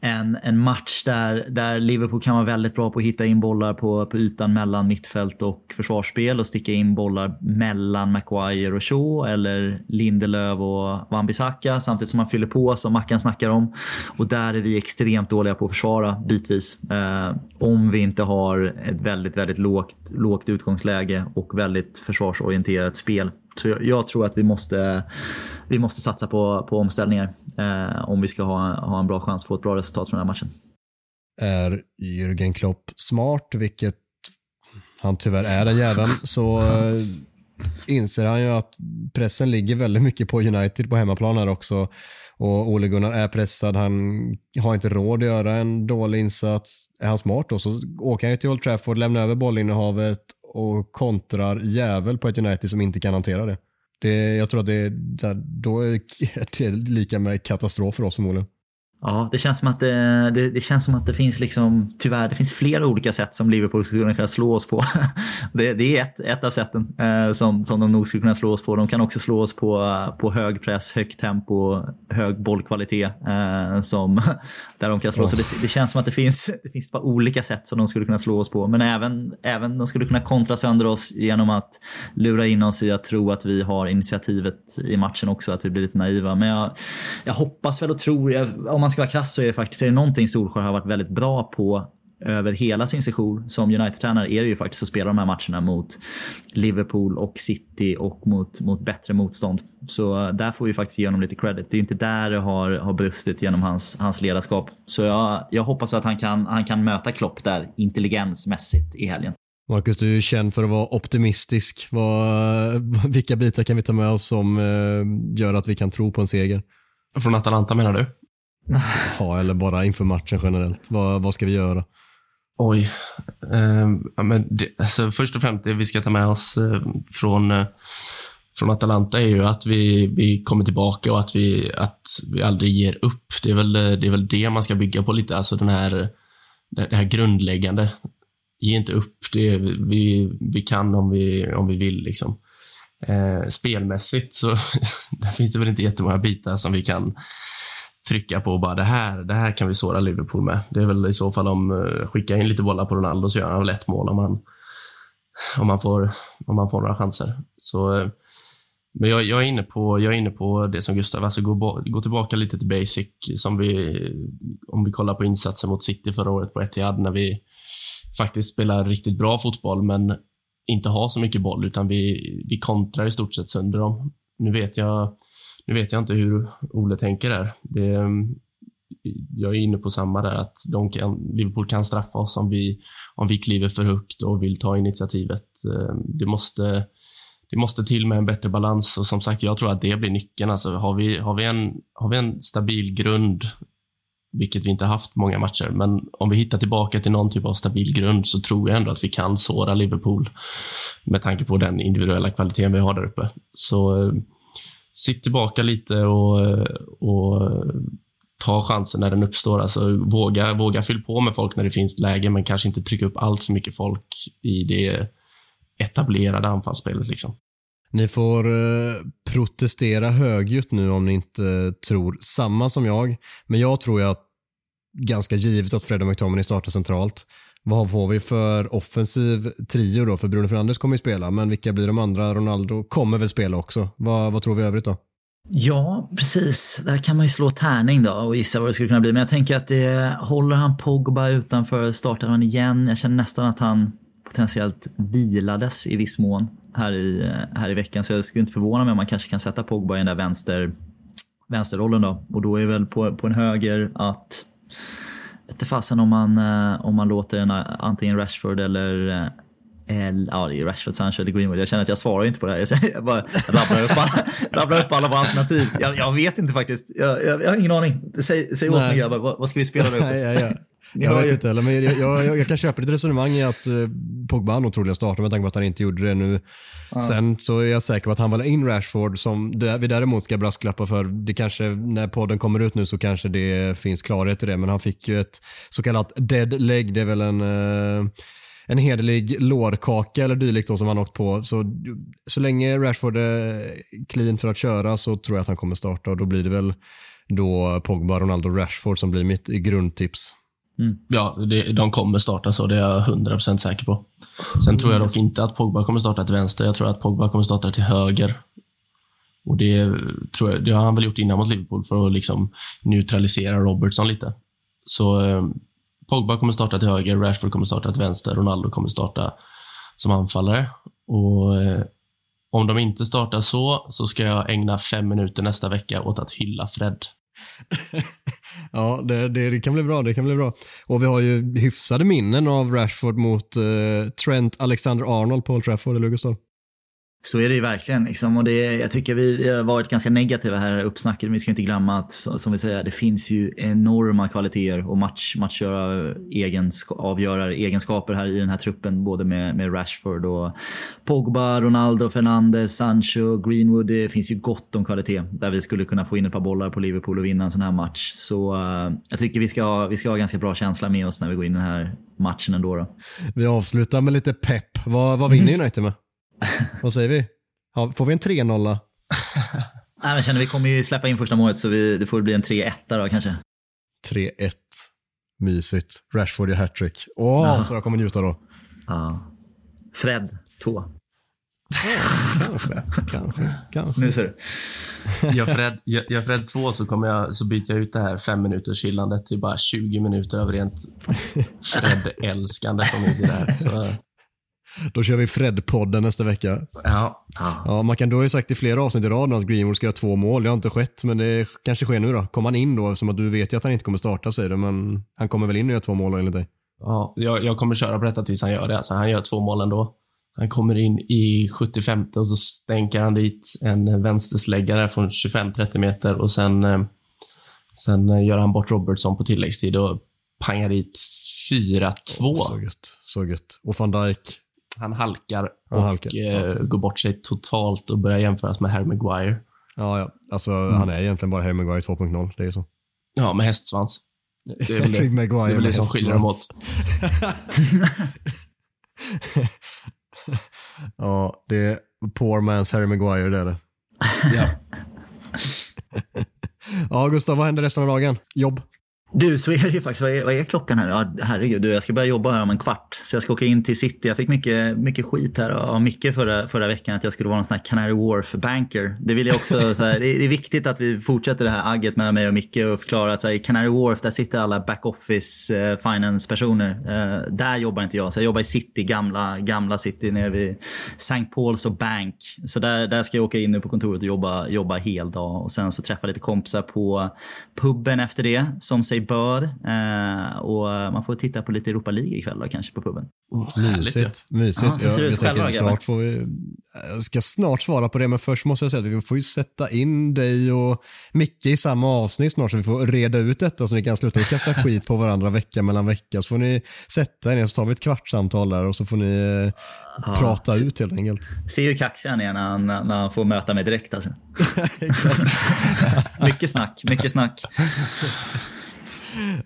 Speaker 1: en, en match där, där Liverpool kan vara väldigt bra på att hitta in bollar på, på ytan mellan mittfält och försvarsspel och sticka in bollar mellan Maguire och Shaw eller Lindelöf och Wan-Bissaka samtidigt som man fyller på som Mackan snackar om. Och där är vi extremt dåliga på att försvara bitvis. Eh, om vi inte har ett väldigt, väldigt lågt, lågt utgångsläge och väldigt försvarsorienterat spel. Så jag, jag tror att vi måste, vi måste satsa på, på omställningar eh, om vi ska ha, ha en bra chans att få ett bra resultat från den här matchen.
Speaker 2: är Jürgen Klopp smart, vilket han tyvärr är den jäveln, så eh, inser han ju att pressen ligger väldigt mycket på United på hemmaplan här också. Och Ole Gunnar är pressad, han har inte råd att göra en dålig insats. Är han smart då så åker han ju till Old Trafford, lämnar över bollinnehavet och kontrar jävel på ett United som inte kan hantera det. det jag tror att det är, så här, då är [laughs] det lika med katastrof för oss förmodligen.
Speaker 1: Ja, det känns som att det, det, det känns som att det finns liksom, tyvärr, det finns flera olika sätt som Liverpool skulle kunna slå oss på. [laughs] Det, det är ett, ett av sätten eh, som, som de nog skulle kunna slå oss på. De kan också slå oss på, på hög press, högt tempo, hög bollkvalitet. Eh, som, [laughs] där de kan slå oss. Oh. det, det känns som att det finns, [laughs] det finns bara olika sätt som de skulle kunna slå oss på. Men även, även de skulle kunna kontra sönder oss genom att lura in oss i att tro att vi har initiativet i matchen också, att vi blir lite naiva. Men jag, jag hoppas väl och tror, jag, om man ska vara krass så är det faktiskt är det någonting Solskjaer har varit väldigt bra på över hela sin session som United-tränare är det ju faktiskt att spela de här matcherna mot Liverpool och City och mot, mot bättre motstånd. Så där får vi faktiskt ge honom lite credit. Det är inte där det har, har brustit genom hans, hans ledarskap. Så jag, jag hoppas att han kan, han kan möta Klopp där intelligensmässigt i helgen.
Speaker 2: Marcus, du är känd för att vara optimistisk. Vad, vilka bitar kan vi ta med oss som eh, gör att vi kan tro på en seger?
Speaker 3: Från Atalanta menar du? [laughs]
Speaker 2: ha eller bara inför matchen generellt. Vad, vad ska vi göra?
Speaker 3: Oj. Eh, ja, men det, alltså, först och främst, det vi ska ta med oss eh, från, eh, från Atalanta är ju att vi, vi kommer tillbaka och att vi, att vi aldrig ger upp. Det är, väl, det är väl det man ska bygga på lite, alltså den här, det det här grundläggande. Ge inte upp. Det, vi, vi kan om vi, om vi vill. Liksom. Eh, spelmässigt så [laughs] där finns det väl inte jättemånga bitar som vi kan trycka på och bara det här, det här kan vi såra Liverpool med. Det är väl i så fall om eh, skicka in lite bollar på Ronaldo så gör han väl ett mål om han, om han, får, om han får några chanser. Så, eh, men jag, jag, är inne på, jag är inne på det som Gustav, alltså gå, gå tillbaka lite till basic. Som vi, om vi kollar på insatsen mot City förra året på Etihad när vi, faktiskt spelar riktigt bra fotboll, men inte har så mycket boll, utan vi, vi kontrar i stort sett sönder dem. Nu vet jag, nu vet jag inte hur Ole tänker där. Det, mm, jag är inne på samma där, att de kan, Liverpool kan straffa oss om vi, om vi kliver för högt och vill ta initiativet. Eh, det måste, det måste till med en bättre balans och som sagt, jag tror att det blir nyckeln. Alltså, har, vi, har, vi en, har vi en stabil grund, vilket vi inte haft många matcher, men om vi hittar tillbaka till någon typ av stabil grund så tror jag ändå att vi kan såra Liverpool med tanke på den individuella kvaliteten vi har där uppe. Så eh, sitt tillbaka lite och, och ta chansen när den uppstår. Alltså, våga, våga fyll på med folk när det finns läge, men kanske inte trycka upp allt för mycket folk i det etablerade anfallsspelet. Liksom.
Speaker 2: Ni får eh, protestera högljutt nu om ni inte tror samma som jag. Men jag tror ju att ganska givet att Fred och McTominay startar centralt. Vad får vi för offensiv trio då? För Bruno Fernandes kommer ju spela, men vilka blir de andra? Ronaldo kommer väl spela också. Vad, vad tror vi övrigt då?
Speaker 1: Ja, precis. Där kan man ju slå tärning då och gissa vad det skulle kunna bli. Men jag tänker att det håller han Pogba utanför startar han igen. Jag känner nästan att han potentiellt vilades i viss mån här i, här i veckan. Så jag skulle inte förvåna mig om man kanske kan sätta Pogba i den där vänster, vänsterrollen då. Och då är väl på, på en höger att inte fasen om man, eh, om man låter en antingen Rashford eller eh, eller, ja, det är Rashford, Sancho eller Greenwood. Jag känner att jag svarar inte på det här. [laughs] Jag bara rabblar upp alla, [laughs] rabblar upp alla våra alternativ. Jag, jag, vet inte faktiskt. Jag, jag, jag har ingen aning. Säg, säg åt mig grabbar, vad, vad, ska vi spela nu?
Speaker 2: Nej, [laughs] ja, ja. Jag vet ju... inte heller, men jag, jag, jag, kan köpa ditt resonemang i att uh, Pogba nog troligen med tanke på att han inte gjorde det nu. Ja. Sen så är jag säker på att han vill in Rashford som vi däremot ska brasklappa för. Det kanske, när podden kommer ut nu så kanske det finns klarhet i det, men han fick ju ett så kallat dead leg. Det är väl en uh, en hederlig lårkaka eller dylikt som han åkt på. Så, så länge Rashford är clean för att köra så tror jag att han kommer starta och då blir det väl då Pogba, Ronaldo, Rashford som blir mitt grundtips.
Speaker 3: Mm. Ja, det, de kommer starta så, det är jag 100% säker på. Sen tror jag dock inte att Pogba kommer starta till vänster. Jag tror att Pogba kommer starta till höger. Och det, tror jag, det har han väl gjort innan mot Liverpool för att liksom neutralisera Robertson lite. Så eh, Pogba kommer starta till höger, Rashford kommer starta till vänster, Ronaldo kommer starta som anfallare. Och eh, om de inte startar så, så ska jag ägna fem minuter nästa vecka åt att hylla Fred. [laughs]
Speaker 2: ja, det, det, det, kan bli bra. Det kan bli bra. Och vi har ju hyfsade minnen av Rashford mot eh, Trent Alexander-Arnold på Old Trafford, eller Gustav?
Speaker 1: Så är det ju verkligen. Liksom. Och det, jag tycker vi har varit ganska negativa här i uppsnacket. Vi ska inte glömma att, som vi säger, det finns ju enorma kvaliteter och match, matchavgörare egenskaper här i den här truppen. Både med, med Rashford och Pogba, Ronaldo, Fernandes, Sancho, Greenwood. Det finns ju gott om kvalitet där vi skulle kunna få in ett par bollar på Liverpool och vinna en sån här match. Så uh, jag tycker vi ska, ha, vi ska ha ganska bra känsla med oss när vi går in i den här matchen ändå. Då.
Speaker 2: Vi avslutar med lite pepp. Vad, vad vinner [laughs] United med? [laughs] Vad säger vi? Ja, får vi en 3-0? [laughs]
Speaker 1: Nej, jag känner vi kommer ju släppa in första målet så vi, det får bli en 3-1 då kanske.
Speaker 2: 3-1. Mysigt. Rashford gör hattrick. Åh, oh, så jag kommer njuta då.
Speaker 1: Ja. Fred, 2.
Speaker 2: kanske, kanske, kanske.
Speaker 1: Nu ser du.
Speaker 3: Gör Fred, gör Fred 2 så, kommer jag, så byter jag ut det här fem minuters chillandet till bara 20 minuter av rent [laughs] Fred-älskande från min sida. Så
Speaker 2: då kör vi Fred-podden nästa vecka.
Speaker 3: Ja.
Speaker 2: ja man kan, du har ju sagt i flera avsnitt i rad att Greenwood ska göra två mål. Det har inte skett, men det kanske sker nu då. Kommer han in då? Som att du vet ju att han inte kommer starta säger du, men han kommer väl in och gör två mål enligt dig?
Speaker 3: Ja, jag, jag kommer köra på detta tills han gör det. Alltså, han gör två mål ändå. Han kommer in i 75 och så stänker han dit en vänstersläggare från 25-30 meter och sen, eh, sen gör han bort Robertson på tilläggstid och pangar dit 4-2. Oh,
Speaker 2: så gött. Så gött. Och van Dijk
Speaker 3: han halkar han och halkar. Eh, går bort sig totalt och börjar jämföras med Harry Maguire.
Speaker 2: Ja, ja. Alltså, mm. han är egentligen bara Harry Maguire 2.0. Det är ju så.
Speaker 3: Ja, med hästsvans.
Speaker 2: Det är väl [laughs] Maguire det, är väl det som skiljer dem åt. [laughs] ja, det är poor man's Harry Maguire, det är det.
Speaker 3: ja. [laughs]
Speaker 2: ja, Gustav, vad händer resten av dagen? Jobb?
Speaker 1: Du, så är det ju faktiskt. Vad är, vad är klockan här? Ja, herregud, du, jag ska börja jobba här om en kvart. Så jag ska åka in till city. Jag fick mycket, mycket skit här av Micke förra, förra veckan att jag skulle vara någon sån här Canary Wharf-banker. Det vill jag också, [laughs] så här, det är viktigt att vi fortsätter det här agget mellan mig och Micke och förklarar att här, i Canary Wharf där sitter alla back-office eh, finance-personer. Eh, där jobbar inte jag, så jag jobbar i city, gamla, gamla city nere vid St. Paul's och Bank. Så där, där ska jag åka in nu på kontoret och jobba, jobba hel dag och sen så träffa lite kompisar på puben efter det, som sig bör. Eh, och man får titta på lite Europa League ikväll då, kanske på puben.
Speaker 2: Mysigt. Mysigt.
Speaker 1: Ja, så ser det
Speaker 2: jag,
Speaker 1: ut
Speaker 2: jag, tänker,
Speaker 1: grabbar.
Speaker 2: snart får vi, jag ska snart svara på det, men först måste jag säga att vi får ju sätta in dig och Micke i samma avsnitt snart så vi får reda ut detta så ni kan sluta kasta [laughs] skit på varandra vecka mellan vecka. Så får ni sätta er ner så tar vi ett kvartssamtal där och så får ni eh,
Speaker 1: Ja,
Speaker 2: prata ut helt enkelt.
Speaker 1: Se hur kaxig han är när han, när han får möta mig direkt. Alltså. [laughs] [laughs] mycket snack, mycket snack.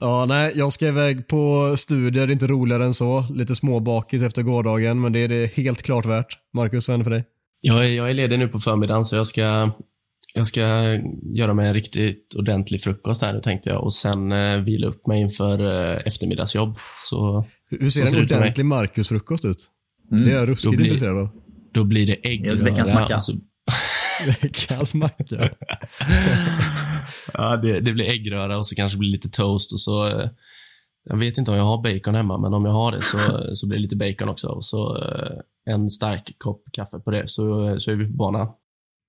Speaker 2: Ja, nej, jag ska iväg på studier, det är inte roligare än så. Lite småbakis efter gårdagen, men det är det helt klart värt. Marcus, vad för dig?
Speaker 3: Jag är, jag är ledig nu på förmiddagen, så jag ska, jag ska göra mig en riktigt ordentlig frukost här nu tänkte jag och sen eh, vila upp mig inför eh, eftermiddagsjobb. Så
Speaker 2: Hur ser
Speaker 3: Så ser
Speaker 2: en ordentlig Marcus-frukost ut?
Speaker 1: Mm.
Speaker 2: Det är jag ruskigt
Speaker 3: Då blir-
Speaker 2: intresserad av.
Speaker 3: då blir det
Speaker 1: Just veckans macka. [laughs]
Speaker 2: Veckans.
Speaker 3: Ja, det, det blir äggröra och så kanske blir lite toast och så eh, jag vet inte om jag har bacon hemma, men om jag har det så, [laughs] så blir det lite bacon också. Och så eh, en stark kopp kaffe på det, så, så är vi på banan.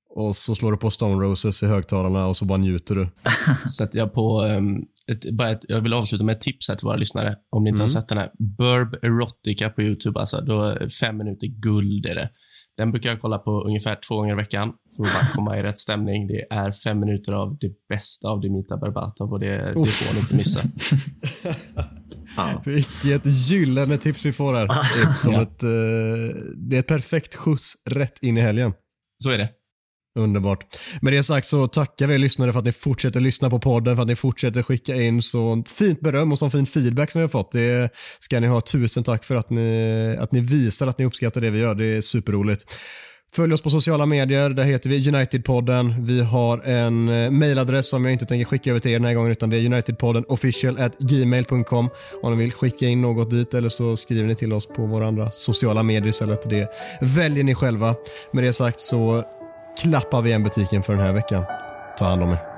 Speaker 2: Och så slår du på Stone Roses i högtalarna och så bara njuter du. [laughs]
Speaker 3: Sätter jag på, ehm, ett, bara ett, jag vill avsluta med ett tips här till våra lyssnare, om ni inte har sett den här. Burb Erotica på YouTube, alltså. Då, fem minuter guld är det. Den brukar jag kolla på ungefär två gånger i veckan för att bara komma i rätt stämning. Det är fem minuter av det bästa av Dimitar Berbatov och det, det får ni inte missa. [laughs]
Speaker 1: Ja.
Speaker 2: Vilket gyllene tips vi får här. Det [laughs] är, som ett, eh, det är ett perfekt skjuts rätt in i helgen.
Speaker 3: Så är det.
Speaker 2: Underbart. Med det sagt så tackar vi er lyssnare för att ni fortsätter lyssna på podden, för att ni fortsätter skicka in så fint beröm och så fin feedback som vi har fått. Det ska ni ha tusen tack för att ni, att ni visar att ni uppskattar det vi gör. Det är superroligt. Följ oss på sociala medier, där heter vi Unitedpodden. Vi har en mejladress mailadress som jag inte tänker skicka över till er den här gången utan det är Unitedpodden official at gmail.com om ni vill skicka in något dit eller så skriver ni till oss på våra andra sociala medier istället. Det väljer ni själva. Med det sagt så klappar vi igen butiken för den här veckan. Ta hand om er.